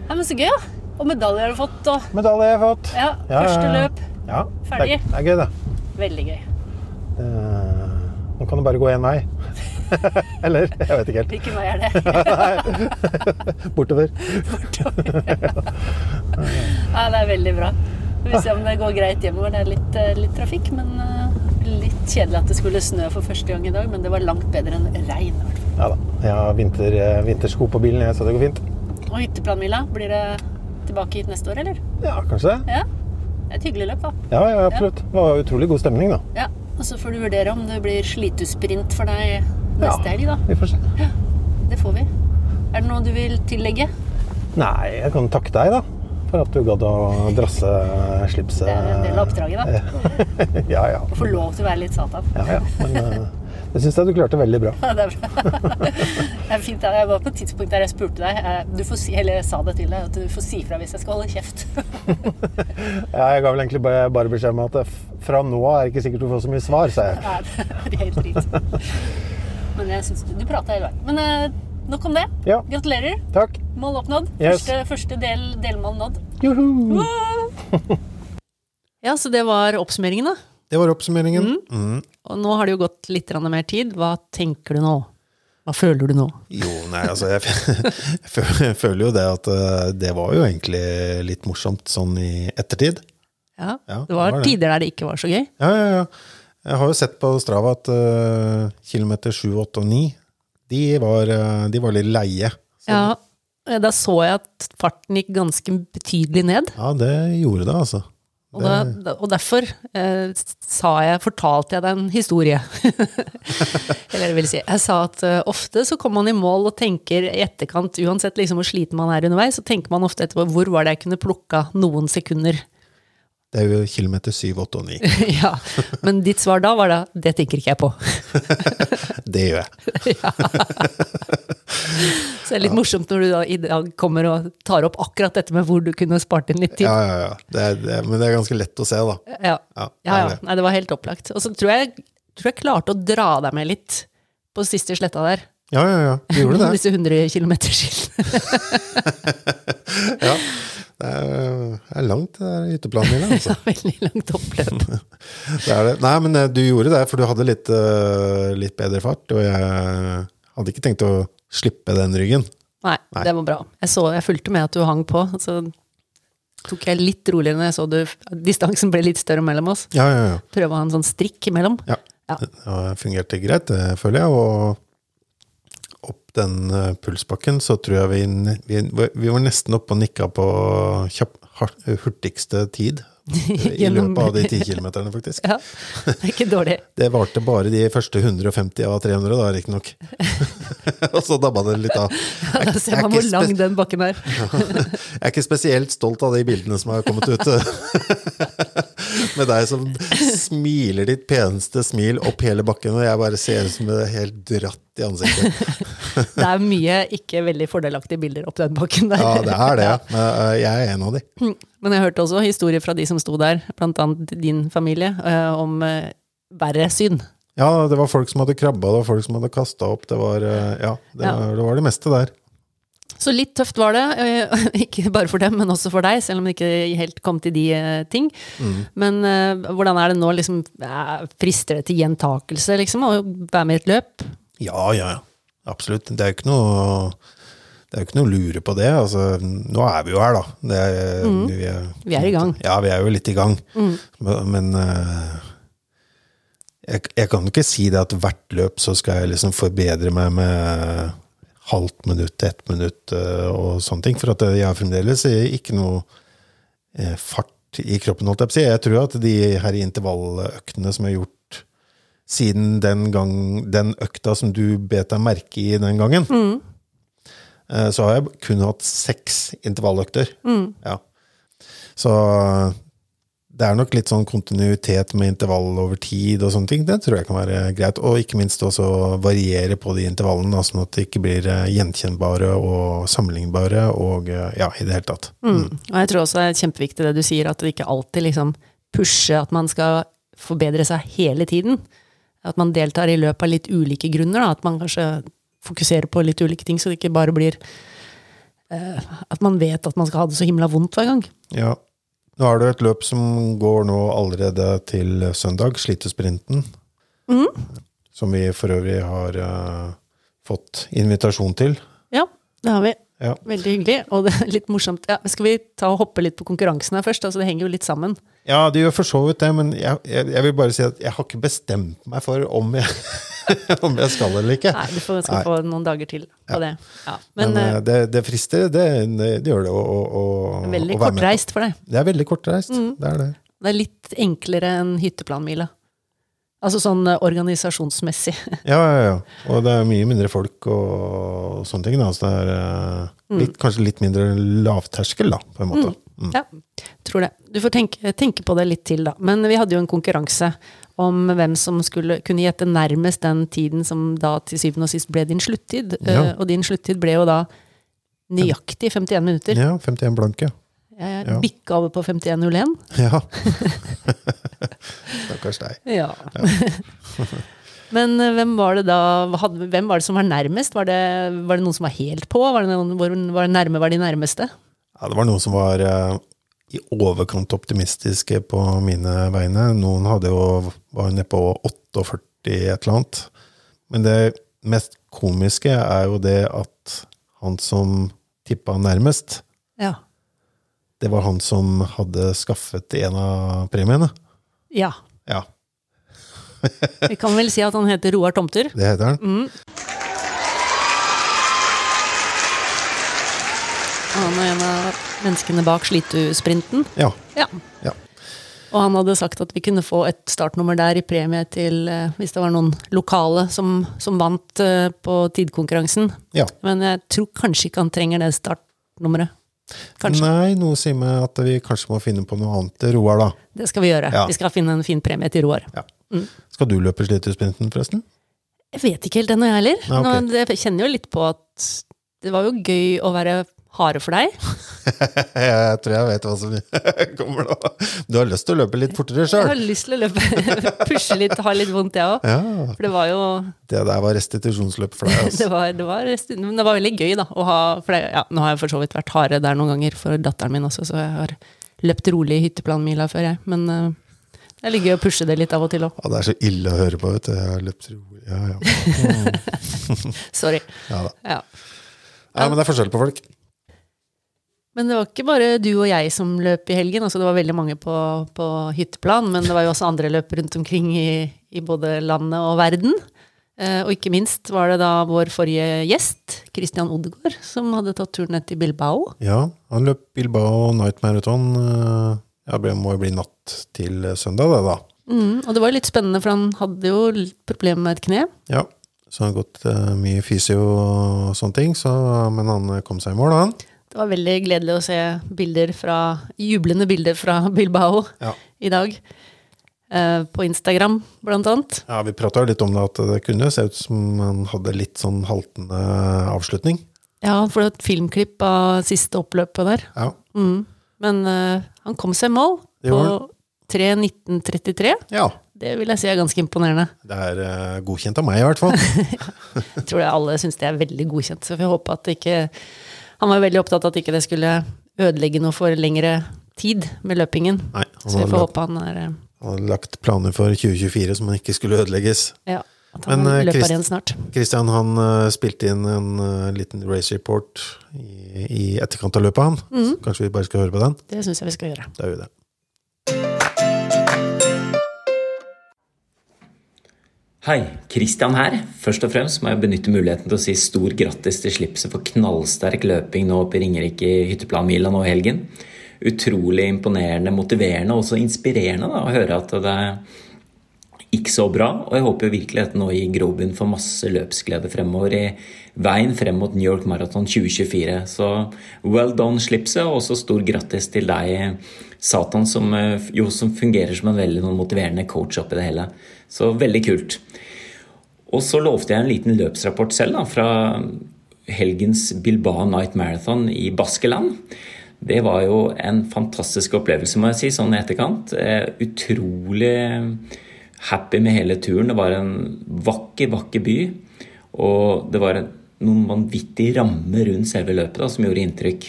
[SPEAKER 1] Nei, men så gøy, da. Og medalje har du fått, og
[SPEAKER 2] Medalje har jeg fått.
[SPEAKER 1] ja,
[SPEAKER 2] Ja,
[SPEAKER 1] første
[SPEAKER 2] ja, ja.
[SPEAKER 1] løp.
[SPEAKER 2] Ja,
[SPEAKER 1] Ferdig.
[SPEAKER 2] Det, er- det er gøy, det.
[SPEAKER 1] Veldig gøy.
[SPEAKER 2] Det... Nå kan det bare gå én vei. Eller? Jeg vet ikke helt.
[SPEAKER 1] Hvilken vei er det?
[SPEAKER 2] Bortover. Bortover.
[SPEAKER 1] Ja, det er veldig bra. Vi får se om det går greit hjemover. Det er litt, eh, litt trafikk, men eh, litt kjedelig at det skulle snø for første gang i dag. Men det var langt bedre enn regn.
[SPEAKER 2] Ja da. Jeg har vinter, eh, vintersko på bilen, så det går fint.
[SPEAKER 1] Og hytteplanmila, blir det tilbake hit neste år, eller?
[SPEAKER 2] Ja, kanskje det.
[SPEAKER 1] Ja. Det er et hyggelig løp, da.
[SPEAKER 2] Ja, ja, absolutt. Det var utrolig god stemning, da.
[SPEAKER 1] Ja. Og så får du vurdere om det blir slitusprint for deg neste
[SPEAKER 2] Ja.
[SPEAKER 1] helg, da.
[SPEAKER 2] Vi får se.
[SPEAKER 1] Det får vi. Er det noe du vil tillegge?
[SPEAKER 2] Nei, jeg kan takke deg, da. For at du gadd å drasse slipset.
[SPEAKER 1] Det er en del av oppdraget, da.
[SPEAKER 2] ja, ja.
[SPEAKER 1] Å få lov til å være litt Satan.
[SPEAKER 2] Ja, ja. Men eh, det syns jeg du klarte veldig bra.
[SPEAKER 1] Ja, det er bra. Det er fint. Jeg var på et tidspunkt der jeg spurte deg eh, du får si, Eller jeg sa det til deg, at du får si fra hvis jeg skal holde kjeft.
[SPEAKER 2] Ja, jeg ga vel egentlig bare, beskjed om at eh, fra nå av er det ikke sikkert du får så mye svar, sa jeg.
[SPEAKER 1] Nei, det er helt drit. Men jeg syns du, du prata hele veien. Men uh, nok om det.
[SPEAKER 2] Ja,
[SPEAKER 1] Gratulerer.
[SPEAKER 2] takk.
[SPEAKER 1] Mål oppnådd.
[SPEAKER 2] Yes.
[SPEAKER 1] Første, første del, delmål nådd.
[SPEAKER 2] Juhu!
[SPEAKER 1] Ja, så det var oppsummeringen, da.
[SPEAKER 2] Det var oppsummeringen. Mm.
[SPEAKER 1] Og nå har det jo gått litt mer tid. Hva tenker du nå? Hva føler du nå?
[SPEAKER 2] Jo, nei, altså jeg, jeg føler- jo det at eh, det var jo egentlig litt morsomt sånn i ettertid.
[SPEAKER 1] Ja,
[SPEAKER 2] Ja,
[SPEAKER 1] det var
[SPEAKER 2] det var det.
[SPEAKER 1] tider der det ikke var så gøy.
[SPEAKER 2] Ja, ja, ja. Jeg har jo sett på Strava at uh, kilometer 7, 8 og 9, de var, eh, de var litt leie. Så,
[SPEAKER 1] Ja, eh, da så jeg at farten gikk ganske betydelig ned.
[SPEAKER 2] ja, det gjorde det, altså.
[SPEAKER 1] Og, da, da- og derfor eh, sa jeg, fortalte jeg deg en historie. Eller det vil si, jeg sa at uh, ofte så kommer man i mål og tenker i etterkant, uansett liksom hvor sliten man er underveis, så tenker man ofte etterpå hvor var det jeg kunne plukka noen sekunder.
[SPEAKER 2] Det er jo kilometer 7, 8 og 9.
[SPEAKER 1] ja, Men ditt svar da var da det tenker ikke jeg på.
[SPEAKER 2] Det gjør jeg.
[SPEAKER 1] Så det er litt morsomt når du da i dag kommer og tar opp akkurat dette med hvor du kunne spart inn litt tid.
[SPEAKER 2] Ja, ja, ja. Det er, det men det er ganske lett å se, da.
[SPEAKER 1] Ja,
[SPEAKER 2] Ja,
[SPEAKER 1] ja. ja. Nei, det var helt opplagt. Og så tror jeg, tror jeg klarte å dra deg med litt på siste sletta der.
[SPEAKER 2] Ja, ja, ja. Du gjorde det.
[SPEAKER 1] Disse 100 kilometerskilene.
[SPEAKER 2] Ja. Det er, er langt, det der hytteplanen din. Altså.
[SPEAKER 1] Veldig langt oppløp.
[SPEAKER 2] Det er det. Nei, men eh, du gjorde det, for du hadde litt, eh, litt bedre fart. Og jeg hadde ikke tenkt å slippe den ryggen.
[SPEAKER 1] Nei,
[SPEAKER 2] Nei.
[SPEAKER 1] det var bra. Jeg, så, jeg fulgte med at du hang på. Så tok jeg litt roligere når jeg så du, distansen ble litt større mellom oss.
[SPEAKER 2] Ja, ja, ja.
[SPEAKER 1] Prøve å ha en sånn strikk imellom.
[SPEAKER 2] ja.
[SPEAKER 1] Ja.
[SPEAKER 2] Det fungerte greit, det føler jeg. Og den pulspakken, så tror jeg vi, vi, vi var nesten oppe og nikka på kjapp, hurtigste tid. I løpet av de ti kilometerne, faktisk.
[SPEAKER 1] Ja, det er ikke dårlig.
[SPEAKER 2] Det varte bare de første 150 av 300, da, riktignok. og så dabba det litt av.
[SPEAKER 1] Ja, da ser
[SPEAKER 2] er
[SPEAKER 1] man hvor lang den bakken er.
[SPEAKER 2] Jeg er ikke spesielt stolt av de bildene som har kommet ut. Med deg som smiler ditt peneste smil opp hele bakken, og jeg bare ser ut som det er helt dratt i ansiktet.
[SPEAKER 1] Det er mye ikke veldig fordelaktige bilder opp den bakken der.
[SPEAKER 2] Ja, det er det. Men øh, jeg er en av de.
[SPEAKER 1] Men jeg hørte også historier fra de som sto der, annet din familie, eh, om eh, verre syn.
[SPEAKER 2] Ja, det var folk som hadde krabba, det var folk som hadde kasta opp. Det var, eh, ja, det,
[SPEAKER 1] Ja.
[SPEAKER 2] Det var det meste der.
[SPEAKER 1] Så litt tøft var det. eh, Ikke bare for dem, men også for deg, selv om det ikke helt kom til de ting. ting. Men eh, hvordan er det nå? Liksom, eh, frister det til gjentakelse, liksom? Å være med i et løp?
[SPEAKER 2] Ja, ja, ja. Absolutt. Det er jo ikke noe det er jo ikke noe å lure på det. Altså, nå er vi jo her, da. Det er, vi, er,
[SPEAKER 1] Vi er i gang.
[SPEAKER 2] Ja, vi er jo litt i gang. Men, men eh, jeg, jeg kan jo ikke si det at hvert løp så skal jeg liksom forbedre meg med halvt minutt, ett minutt eh, og sånne ting. For at jeg har fremdeles ikke noe eh, fart i kroppen, holdt jeg på å si. Jeg tror at de her intervalløktene som jeg har gjort siden den, gang, den økta som du bet deg merke i den gangen, Mm. så har jeg kun hatt seks intervalløkter. Ja. Så det er nok litt sånn kontinuitet med intervall over tid og sånne ting. Det tror jeg kan være greit. Og ikke minst også variere på de intervallene, sånn at de ikke blir eh, gjenkjennbare og sammenlignbare og eh, ja, i det hele tatt.
[SPEAKER 1] Mm. Og jeg tror også det er kjempeviktig det du sier, at det ikke alltid liksom pusher at man skal forbedre seg hele tiden. At man deltar i løpet av litt ulike grunner. Da. At man kanskje fokuserer på litt ulike ting, så det ikke bare blir uh, At man vet at man skal ha det så himla vondt hver gang.
[SPEAKER 2] Ja. Nå er det et løp som går nå allerede til søndag, Slitesprinten. Som vi for øvrig har uh, fått invitasjon til.
[SPEAKER 1] Ja, det har vi.
[SPEAKER 2] Ja.
[SPEAKER 1] Veldig hyggelig. Og det er litt morsomt. Ja, skal vi ta og hoppe litt på konkurransen her først? Altså, det henger jo litt sammen.
[SPEAKER 2] Ja, det gjør for så vidt det, men jeg, jeg, jeg vil bare si at jeg har ikke bestemt meg for om jeg, om jeg skal eller ikke.
[SPEAKER 1] Nei, du får, skal
[SPEAKER 2] Nei.
[SPEAKER 1] få noen dager til på det. Ja.
[SPEAKER 2] Men,
[SPEAKER 1] Men,
[SPEAKER 2] uh, det, det frister, det, det, det gjør det å, å, å
[SPEAKER 1] veldig
[SPEAKER 2] å
[SPEAKER 1] kortreist for deg.
[SPEAKER 2] Det er veldig kortreist. Det er det.
[SPEAKER 1] Det er litt enklere enn hytteplanmila. Altså sånn eh, organisasjonsmessig.
[SPEAKER 2] Ja, ja, ja. Og det er mye mindre folk og sånne ting. Da. Så det er litt, mm. kanskje litt mindre lavterskel, da, på en måte. Mm.
[SPEAKER 1] Ja, tror det. Du får tenke, tenke på det litt til, da. Men vi hadde jo en konkurranse om hvem som skulle kunne gjette nærmest den tiden som da til syvende og sist ble din sluttid.
[SPEAKER 2] Ja.
[SPEAKER 1] Eh, Og din sluttid ble jo da nøyaktig 51 minutter.
[SPEAKER 2] Ja, 51 blanke.
[SPEAKER 1] Jeg
[SPEAKER 2] Ja.
[SPEAKER 1] bikka over på 51.01.
[SPEAKER 2] Ja. Stakkars deg.
[SPEAKER 1] Ja. Men eh, hvem var det da Hvem var det som var nærmest? Var det, var det noen som var helt på? Var det noen hvor var det nærme var de nærmeste?
[SPEAKER 2] Ja, det var noen som var uh, i overkant optimistiske på mine vegne. Noen hadde jo, var nede på 48 et eller annet. Men det mest komiske er jo det at han som tippa nærmest,
[SPEAKER 1] Ja.
[SPEAKER 2] Det var han som hadde skaffet en av premiene.
[SPEAKER 1] ja.
[SPEAKER 2] Ja,
[SPEAKER 1] Vi kan vel si at han heter Roar Tomter.
[SPEAKER 2] det heter han.
[SPEAKER 1] Mm. Han er en av menneskene bak Slitu-sprinten.
[SPEAKER 2] Ja.
[SPEAKER 1] Ja.
[SPEAKER 2] ja.
[SPEAKER 1] Og han hadde sagt at vi kunne få et startnummer der i premie til eh, hvis det var noen lokale som, som vant eh, på tidkonkurransen.
[SPEAKER 2] ja.
[SPEAKER 1] Men jeg tror kanskje ikke han trenger det startnummeret. Kanskje.
[SPEAKER 2] Nei, noe sier meg at vi kanskje må finne på noe annet til Roar, da.
[SPEAKER 1] Det skal vi gjøre.
[SPEAKER 2] Ja.
[SPEAKER 1] Vi skal finne en fin premie til Roar.
[SPEAKER 2] Ja. Skal du løpe slitersprinten, forresten?
[SPEAKER 1] Jeg vet ikke helt ennå, jeg heller.
[SPEAKER 2] Nei, okay.
[SPEAKER 1] Nå, Jeg kjenner jo litt på at det var jo gøy å være hare for deg.
[SPEAKER 2] Jeg tror jeg vet hva som kommer nå. Du har lyst til å løpe litt fortere
[SPEAKER 1] Jeg har lyst til å løpe, pushe litt, ha litt vondt, jeg òg.
[SPEAKER 2] Ja.
[SPEAKER 1] For det var jo
[SPEAKER 2] Det der var restitusjonsløp for deg,
[SPEAKER 1] det
[SPEAKER 2] altså.
[SPEAKER 1] var, det, var, men det var veldig gøy, da. Ha, det, ja, nå har jeg for så vidt vært hare der noen ganger for datteren min også, så jeg har løpt rolig i hytteplanmila før, jeg. Men uh, det er litt gøy å pushe det litt av og til òg.
[SPEAKER 2] Ja, det er så ille å høre på, vet du. Jeg har løpt rolig. Ja, ja.
[SPEAKER 1] Sorry.
[SPEAKER 2] ja da.
[SPEAKER 1] Ja.
[SPEAKER 2] Ja, men det er forskjell på folk.
[SPEAKER 1] Men det var ikke bare du og jeg som løp i helgen. altså Det var veldig mange på, på hytteplan, men det var jo også andre løp rundt omkring i, i både landet og verden. Eh, og ikke minst var det da vår forrige gjest, Christian Odegaard, som hadde tatt turen ned til Bilbao.
[SPEAKER 2] Ja, han løp Bilbao Night Marathon. eh, Ja, det må jo bli natt til søndag, det, da.
[SPEAKER 1] Mm, og det var litt spennende, for han hadde jo problemer med et kne.
[SPEAKER 2] Ja, så han har gått eh, mye fysio og sånne ting, så, men han kom seg i mål, han.
[SPEAKER 1] Det var veldig gledelig å se bilder fra, jublende bilder fra Bilbao
[SPEAKER 2] Ja.
[SPEAKER 1] i dag. Eh, på Instagram, blant annet.
[SPEAKER 2] Ja, Vi prata litt om det, at det kunne se ut som han hadde litt sånn haltende avslutning.
[SPEAKER 1] Ja, for det var et filmklipp av siste oppløpet der.
[SPEAKER 2] Ja,
[SPEAKER 1] Mm. Men eh, han kom seg i mål på 3.19,33.
[SPEAKER 2] ja
[SPEAKER 1] det vil jeg si er ganske imponerende.
[SPEAKER 2] Det er uh, godkjent av meg, i hvert fall.
[SPEAKER 1] jeg tror det alle syns det er veldig godkjent. Så vi håper at det ikke Han var veldig opptatt av at ikke det skulle ødelegge noe for lengre tid med løpingen.
[SPEAKER 2] Nei,
[SPEAKER 1] så vi får håpe han er uh,
[SPEAKER 2] Han har lagt planer for 2024 som ikke skulle ødelegges.
[SPEAKER 1] Ja. At han Men, løper Christ, igjen snart.
[SPEAKER 2] Christian han uh, spilte inn en uh, liten race report i, i etterkant av løpet, han. Mm. kanskje vi bare skal høre på den?
[SPEAKER 1] Det syns jeg vi skal gjøre.
[SPEAKER 2] Da gjør vi det.
[SPEAKER 3] Hei, Christian her. Først og fremst må jeg benytte muligheten til å si stor grattis til slipset for knallsterk løping nå i Ringerike hytteplanmila nå i helgen. Utrolig imponerende, motiverende og også inspirerende da, å høre at det gikk så bra. Og jeg håper virkelig at nå gir grobunn for masse løpsglede fremover i veien frem mot New York Marathon 2024. Så well done, slipset, og også stor grattis til deg, Satan, som jo som fungerer som en veldig motiverende coach oppi det hele. Så veldig kult. Og så lovte jeg en liten løpsrapport selv da, fra helgens Bilbao Night Marathon i Baskeland. Det var jo en fantastisk opplevelse, må jeg si, sånn i etterkant. Eh, utrolig happy med hele turen. Det var en vakker, vakker by. Og det var noen vanvittige rammer rundt selve løpet da, som gjorde inntrykk.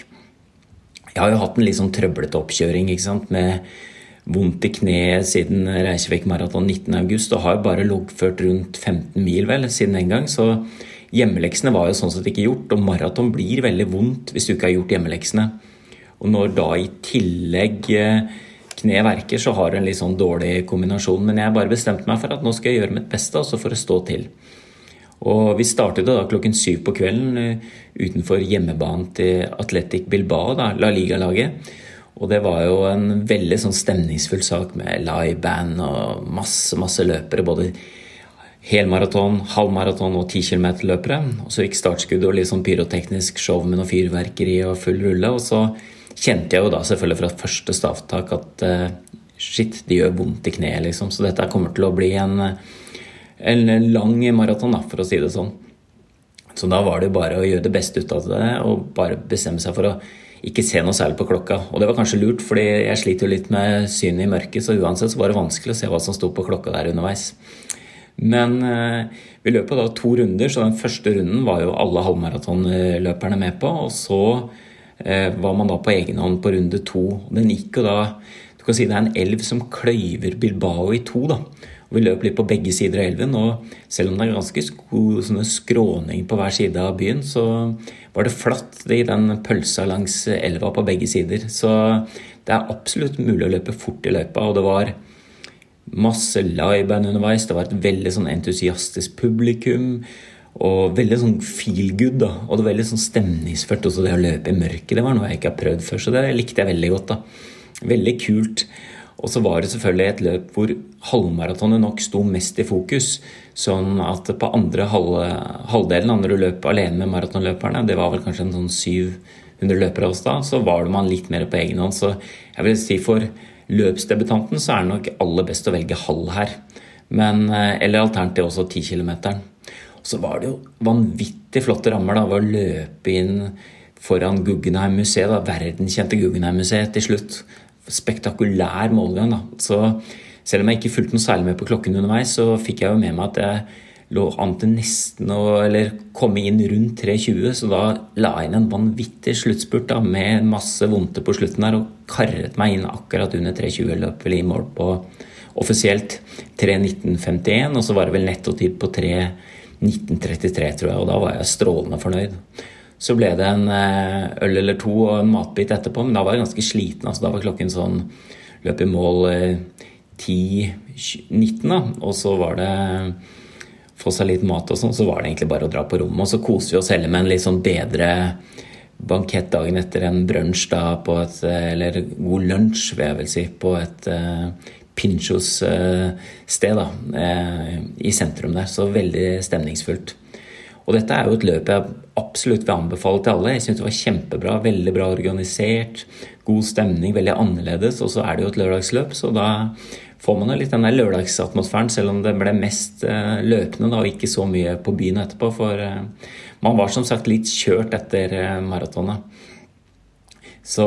[SPEAKER 3] Jeg har jo hatt en litt sånn trøblete oppkjøring ikke sant, med vondt i kneet siden Reykjavik Maraton 19.8 og har bare loggført rundt 15 mil vel siden den gang. Så hjemmeleksene var jo sånn sett ikke gjort, og maraton blir veldig vondt hvis du ikke har gjort hjemmeleksene. Og når da i tillegg eh, kneet verker, så har du en litt sånn dårlig kombinasjon. Men jeg bare bestemte meg for at nå skal jeg gjøre mitt beste, altså for å stå til. Og vi startet da klokken syv på kvelden eh, utenfor hjemmebanen til Atletic Bilbao, da, La Liga-laget. Og det var jo en veldig sånn stemningsfull sak med liveband og masse, masse løpere. Både helmaraton, halvmaraton og 10 km-løpere. Og så gikk startskuddet og litt sånn pyroteknisk show med noe fyrverkeri og full rulle. Og så kjente jeg jo da selvfølgelig fra første stavtak at uh, shit, det gjør vondt i kneet, liksom. Så dette kommer til å bli en, en lang maraton, for å si det sånn. Så da var det bare å gjøre det beste ut av det og bare bestemme seg for å ikke se noe særlig på klokka. Og det var kanskje lurt, fordi jeg sliter jo litt med synet i mørket, så uansett så var det vanskelig å se hva som sto på klokka der underveis. Men eh, vi løp da to runder, så den første runden var jo alle halvmaratonløperne med på. Og så eh, var man da på egen hånd på runde to. Den gikk jo da Du kan si det er en elv som kløyver Bilbao i to, da. Og vi løp litt på begge sider av elven, og selv om det er ganske skråning på hver side av byen, så var det flatt i den pølsa langs elva på begge sider. Så det er absolutt mulig å løpe fort i løypa, og det var masse liveband underveis. Det var et veldig sånn entusiastisk publikum. Og veldig sånn feel good. da, Og det var veldig sånn stemningsført. også det å løpe i mørket. Det var noe jeg ikke har prøvd før, så det likte jeg veldig godt. da. Veldig kult. Og så var det selvfølgelig et løp hvor halvmaratonet nok sto mest i fokus. Sånn at på andre halve, halvdelen, du løp alene med maratonløperne, det var vel kanskje en sånn 700 løpere hos da, så var det man litt mer på egen hånd. Så jeg vil si for løpsdebutanten så er det nok aller best å velge halv her. Men, eh, eller alternativt også 10 km. Så var det jo vanvittig flotte rammer da, ved å løpe inn foran Guggenheim-museet, verdenskjente Guggenheim-museet til slutt spektakulær målgang. Da. Så selv om jeg ikke fulgte noe særlig med på klokken underveis, så fikk jeg jo med meg at jeg lå an til nesten å eller komme inn rundt 3.20, så da la jeg inn en vanvittig sluttspurt med masse vondter på slutten der og karret meg inn akkurat under 3.20. Løp vel i mål på offisielt 3.19,51, og så var det vel nettotid på 3.19,33, tror jeg, og da var jeg strålende fornøyd. Så ble det en eh, øl eller to og en matbit etterpå, men da var jeg ganske sliten. altså Da var klokken sånn Løp i mål 10-19, eh. Og så var det få seg litt mat og sånn, så var det egentlig bare å dra på rommet. Og så koser vi oss heller med en litt sånn bedre bankett dagen etter en brunsj da på et eh, Eller god lunsj, vil jeg vel si, på et uh, Pinchos uh, sted da, uh, i sentrum der. Så veldig stemningsfullt. Og dette er jo et løp jeg absolutt vil anbefale til alle. Jeg syns det var kjempebra. Veldig bra organisert. God stemning, veldig annerledes. Og så er det jo et lørdagsløp, så da får man jo litt den der lørdagsatmosfæren, selv om det ble mest eh, løpende da, og ikke så mye på byen etterpå. For eh, man var som sagt litt kjørt etter eh, maratonet. Så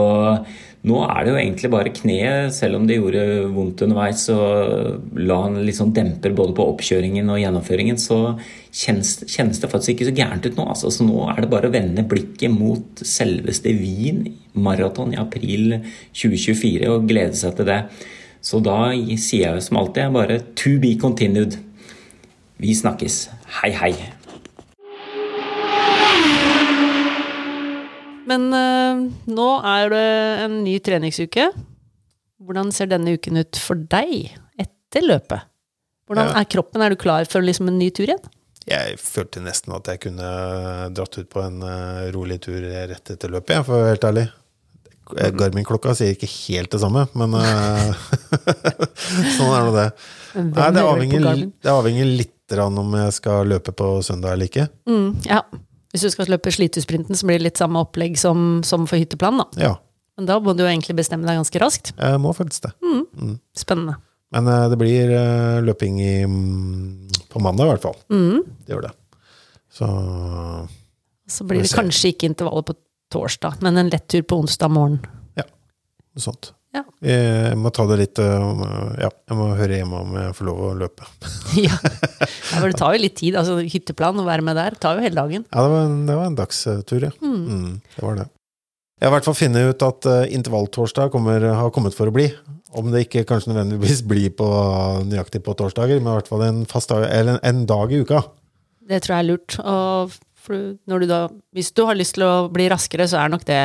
[SPEAKER 3] Nå er det jo egentlig bare kneet, selv om det gjorde vondt underveis, og la en sånn demper både på oppkjøringen og gjennomføringen, så kjennes, kjennes det faktisk ikke så gærent ut nå. Altså, så nå er det bare å vende blikket mot selveste Wien maraton i april 2024 og glede seg til det. Så da sier jeg som alltid bare to be continued. Vi snakkes. Hei, hei.
[SPEAKER 1] Men øh, nå er det en ny treningsuke. Hvordan ser denne uken ut for deg etter løpet? Hvordan er kroppen? Er du klar for liksom en ny tur igjen?
[SPEAKER 2] Jeg følte nesten at jeg kunne dratt ut på en eh, rolig tur rett etter løpet, jeg, for å være helt ærlig. Eh, Garmin-klokka sier ikke helt det samme, men eh, sånn er nå det. Nei, det, avhenger, det avhenger litt om jeg skal løpe på søndag eller ikke.
[SPEAKER 1] Mm, ja. Hvis du skal løpe Slitesprinten, så blir det litt samme opplegg som, som for hytteplan, da.
[SPEAKER 2] Ja,
[SPEAKER 1] Men da må du jo egentlig bestemme deg ganske raskt.
[SPEAKER 2] jeg må faktisk det.
[SPEAKER 1] Spennende.
[SPEAKER 2] Men eh, det blir eh, løping i, mm, på mandag i hvert fall.
[SPEAKER 1] Mm.
[SPEAKER 2] Det gjør det. Så
[SPEAKER 1] Så blir det kanskje ikke intervallet på torsdag, men en lett tur på onsdag morgen.
[SPEAKER 2] Ja, noe sånt.
[SPEAKER 1] Ja.
[SPEAKER 2] Jeg må ta det litt eh, eh, Ja, jeg må høre hjemme om jeg får lov å løpe.
[SPEAKER 1] ja. for det tar jo litt tid. altså Hytteplan, å være med der, tar jo hele dagen.
[SPEAKER 2] Ja, det var en, det var en dagstur, ja. Mm, det var det. Jeg har i hvert fall funnet ut at intervalltorsdag kommer, har kommet for å bli. Om det ikke kanskje nødvendigvis blir på, nøyaktig på torsdager, men i hvert fall en fast dag, eller en, en dag i uka.
[SPEAKER 1] Det tror jeg er lurt. Og for når du da, hvis du har lyst til å bli raskere, så er nok det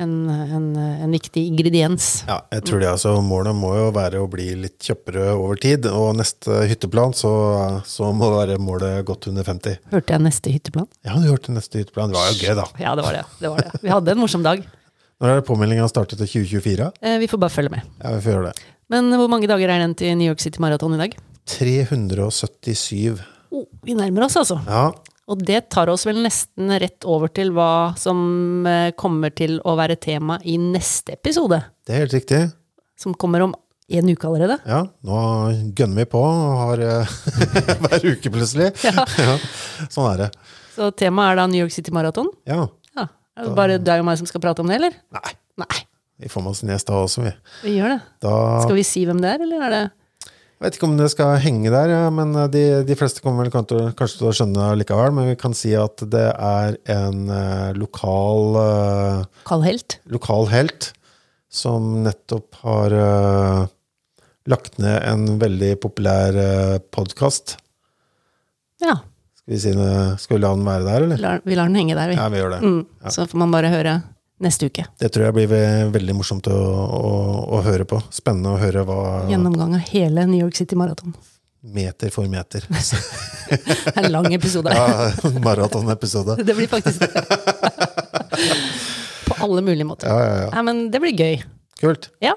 [SPEAKER 1] en, en, en viktig ingrediens.
[SPEAKER 2] Ja, jeg tror det altså, Målet må jo være å bli litt kjappere over tid, og neste hytteplan så, så må være målet godt under 50.
[SPEAKER 1] Hørte jeg neste hytteplan?
[SPEAKER 2] Ja, du hørte neste hytteplan. Det var jo gøy, da.
[SPEAKER 1] Ja, det var det. det, var det. Vi hadde en morsom dag.
[SPEAKER 2] Når er påmeldinga startet til 2024?
[SPEAKER 1] Eh, Vi får bare følge med.
[SPEAKER 2] Ja, vi får gjøre det.
[SPEAKER 1] Men hvor mange dager er den til New York City Marathon i dag?
[SPEAKER 2] 377.
[SPEAKER 1] Oh, vi nærmer oss, altså.
[SPEAKER 2] Ja,
[SPEAKER 1] Og det tar oss vel nesten rett over til hva som eh, kommer til å være tema i neste episode.
[SPEAKER 2] det er helt riktig.
[SPEAKER 1] Som kommer om en uke allerede.
[SPEAKER 2] Ja, nå gønner vi på og har eh, hver uke plutselig.
[SPEAKER 1] Ja.
[SPEAKER 2] Ja, sånn er det.
[SPEAKER 1] Så temaet er da New York City Marathon.
[SPEAKER 2] Ja.
[SPEAKER 1] Ja. Er det bare deg og meg som skal prate om det, eller?
[SPEAKER 2] Nei,
[SPEAKER 1] Nei,
[SPEAKER 2] vi får med oss en gjest da også, vi.
[SPEAKER 1] vi gjør det.
[SPEAKER 2] Da
[SPEAKER 1] Skal vi si hvem det er, eller er det
[SPEAKER 2] vet ikke om det skal henge der, ja, men eh, de, de fleste kommer vel kanskje, til å skjønne likevel. Men vi kan si at det er en eh, lokal, eh,
[SPEAKER 1] Carl Helt?
[SPEAKER 2] lokal helt som nettopp har eh, lagt ned en veldig populær uh, podkast.
[SPEAKER 1] Ja.
[SPEAKER 2] Skal vi, si skal vi la den være der, eller?
[SPEAKER 1] La, vi lar den henge der, vi.
[SPEAKER 2] Ja, vi gjør det.
[SPEAKER 1] Mm, Så får man bare høre neste uke.
[SPEAKER 2] Det tror jeg blir veldig morsomt å, å, å høre på. Spennende å høre hva
[SPEAKER 1] Gjennomgang av hele New York City Marathon.
[SPEAKER 2] Meter for meter.
[SPEAKER 1] Det er en lang episode.
[SPEAKER 2] Ja, Maratonepisode.
[SPEAKER 1] Det blir faktisk det. På alle mulige måter.
[SPEAKER 2] Ja, ja, ja.
[SPEAKER 1] Nei, men det blir gøy.
[SPEAKER 2] Kult.
[SPEAKER 1] Ja.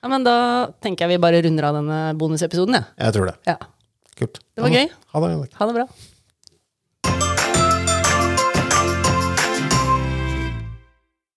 [SPEAKER 1] ja, men da tenker jeg vi bare runder av denne bonusepisoden, jeg.
[SPEAKER 2] Jeg tror det.
[SPEAKER 1] Ja.
[SPEAKER 2] Kult.
[SPEAKER 1] Det var gøy.
[SPEAKER 2] Ha det.
[SPEAKER 1] Ha det bra.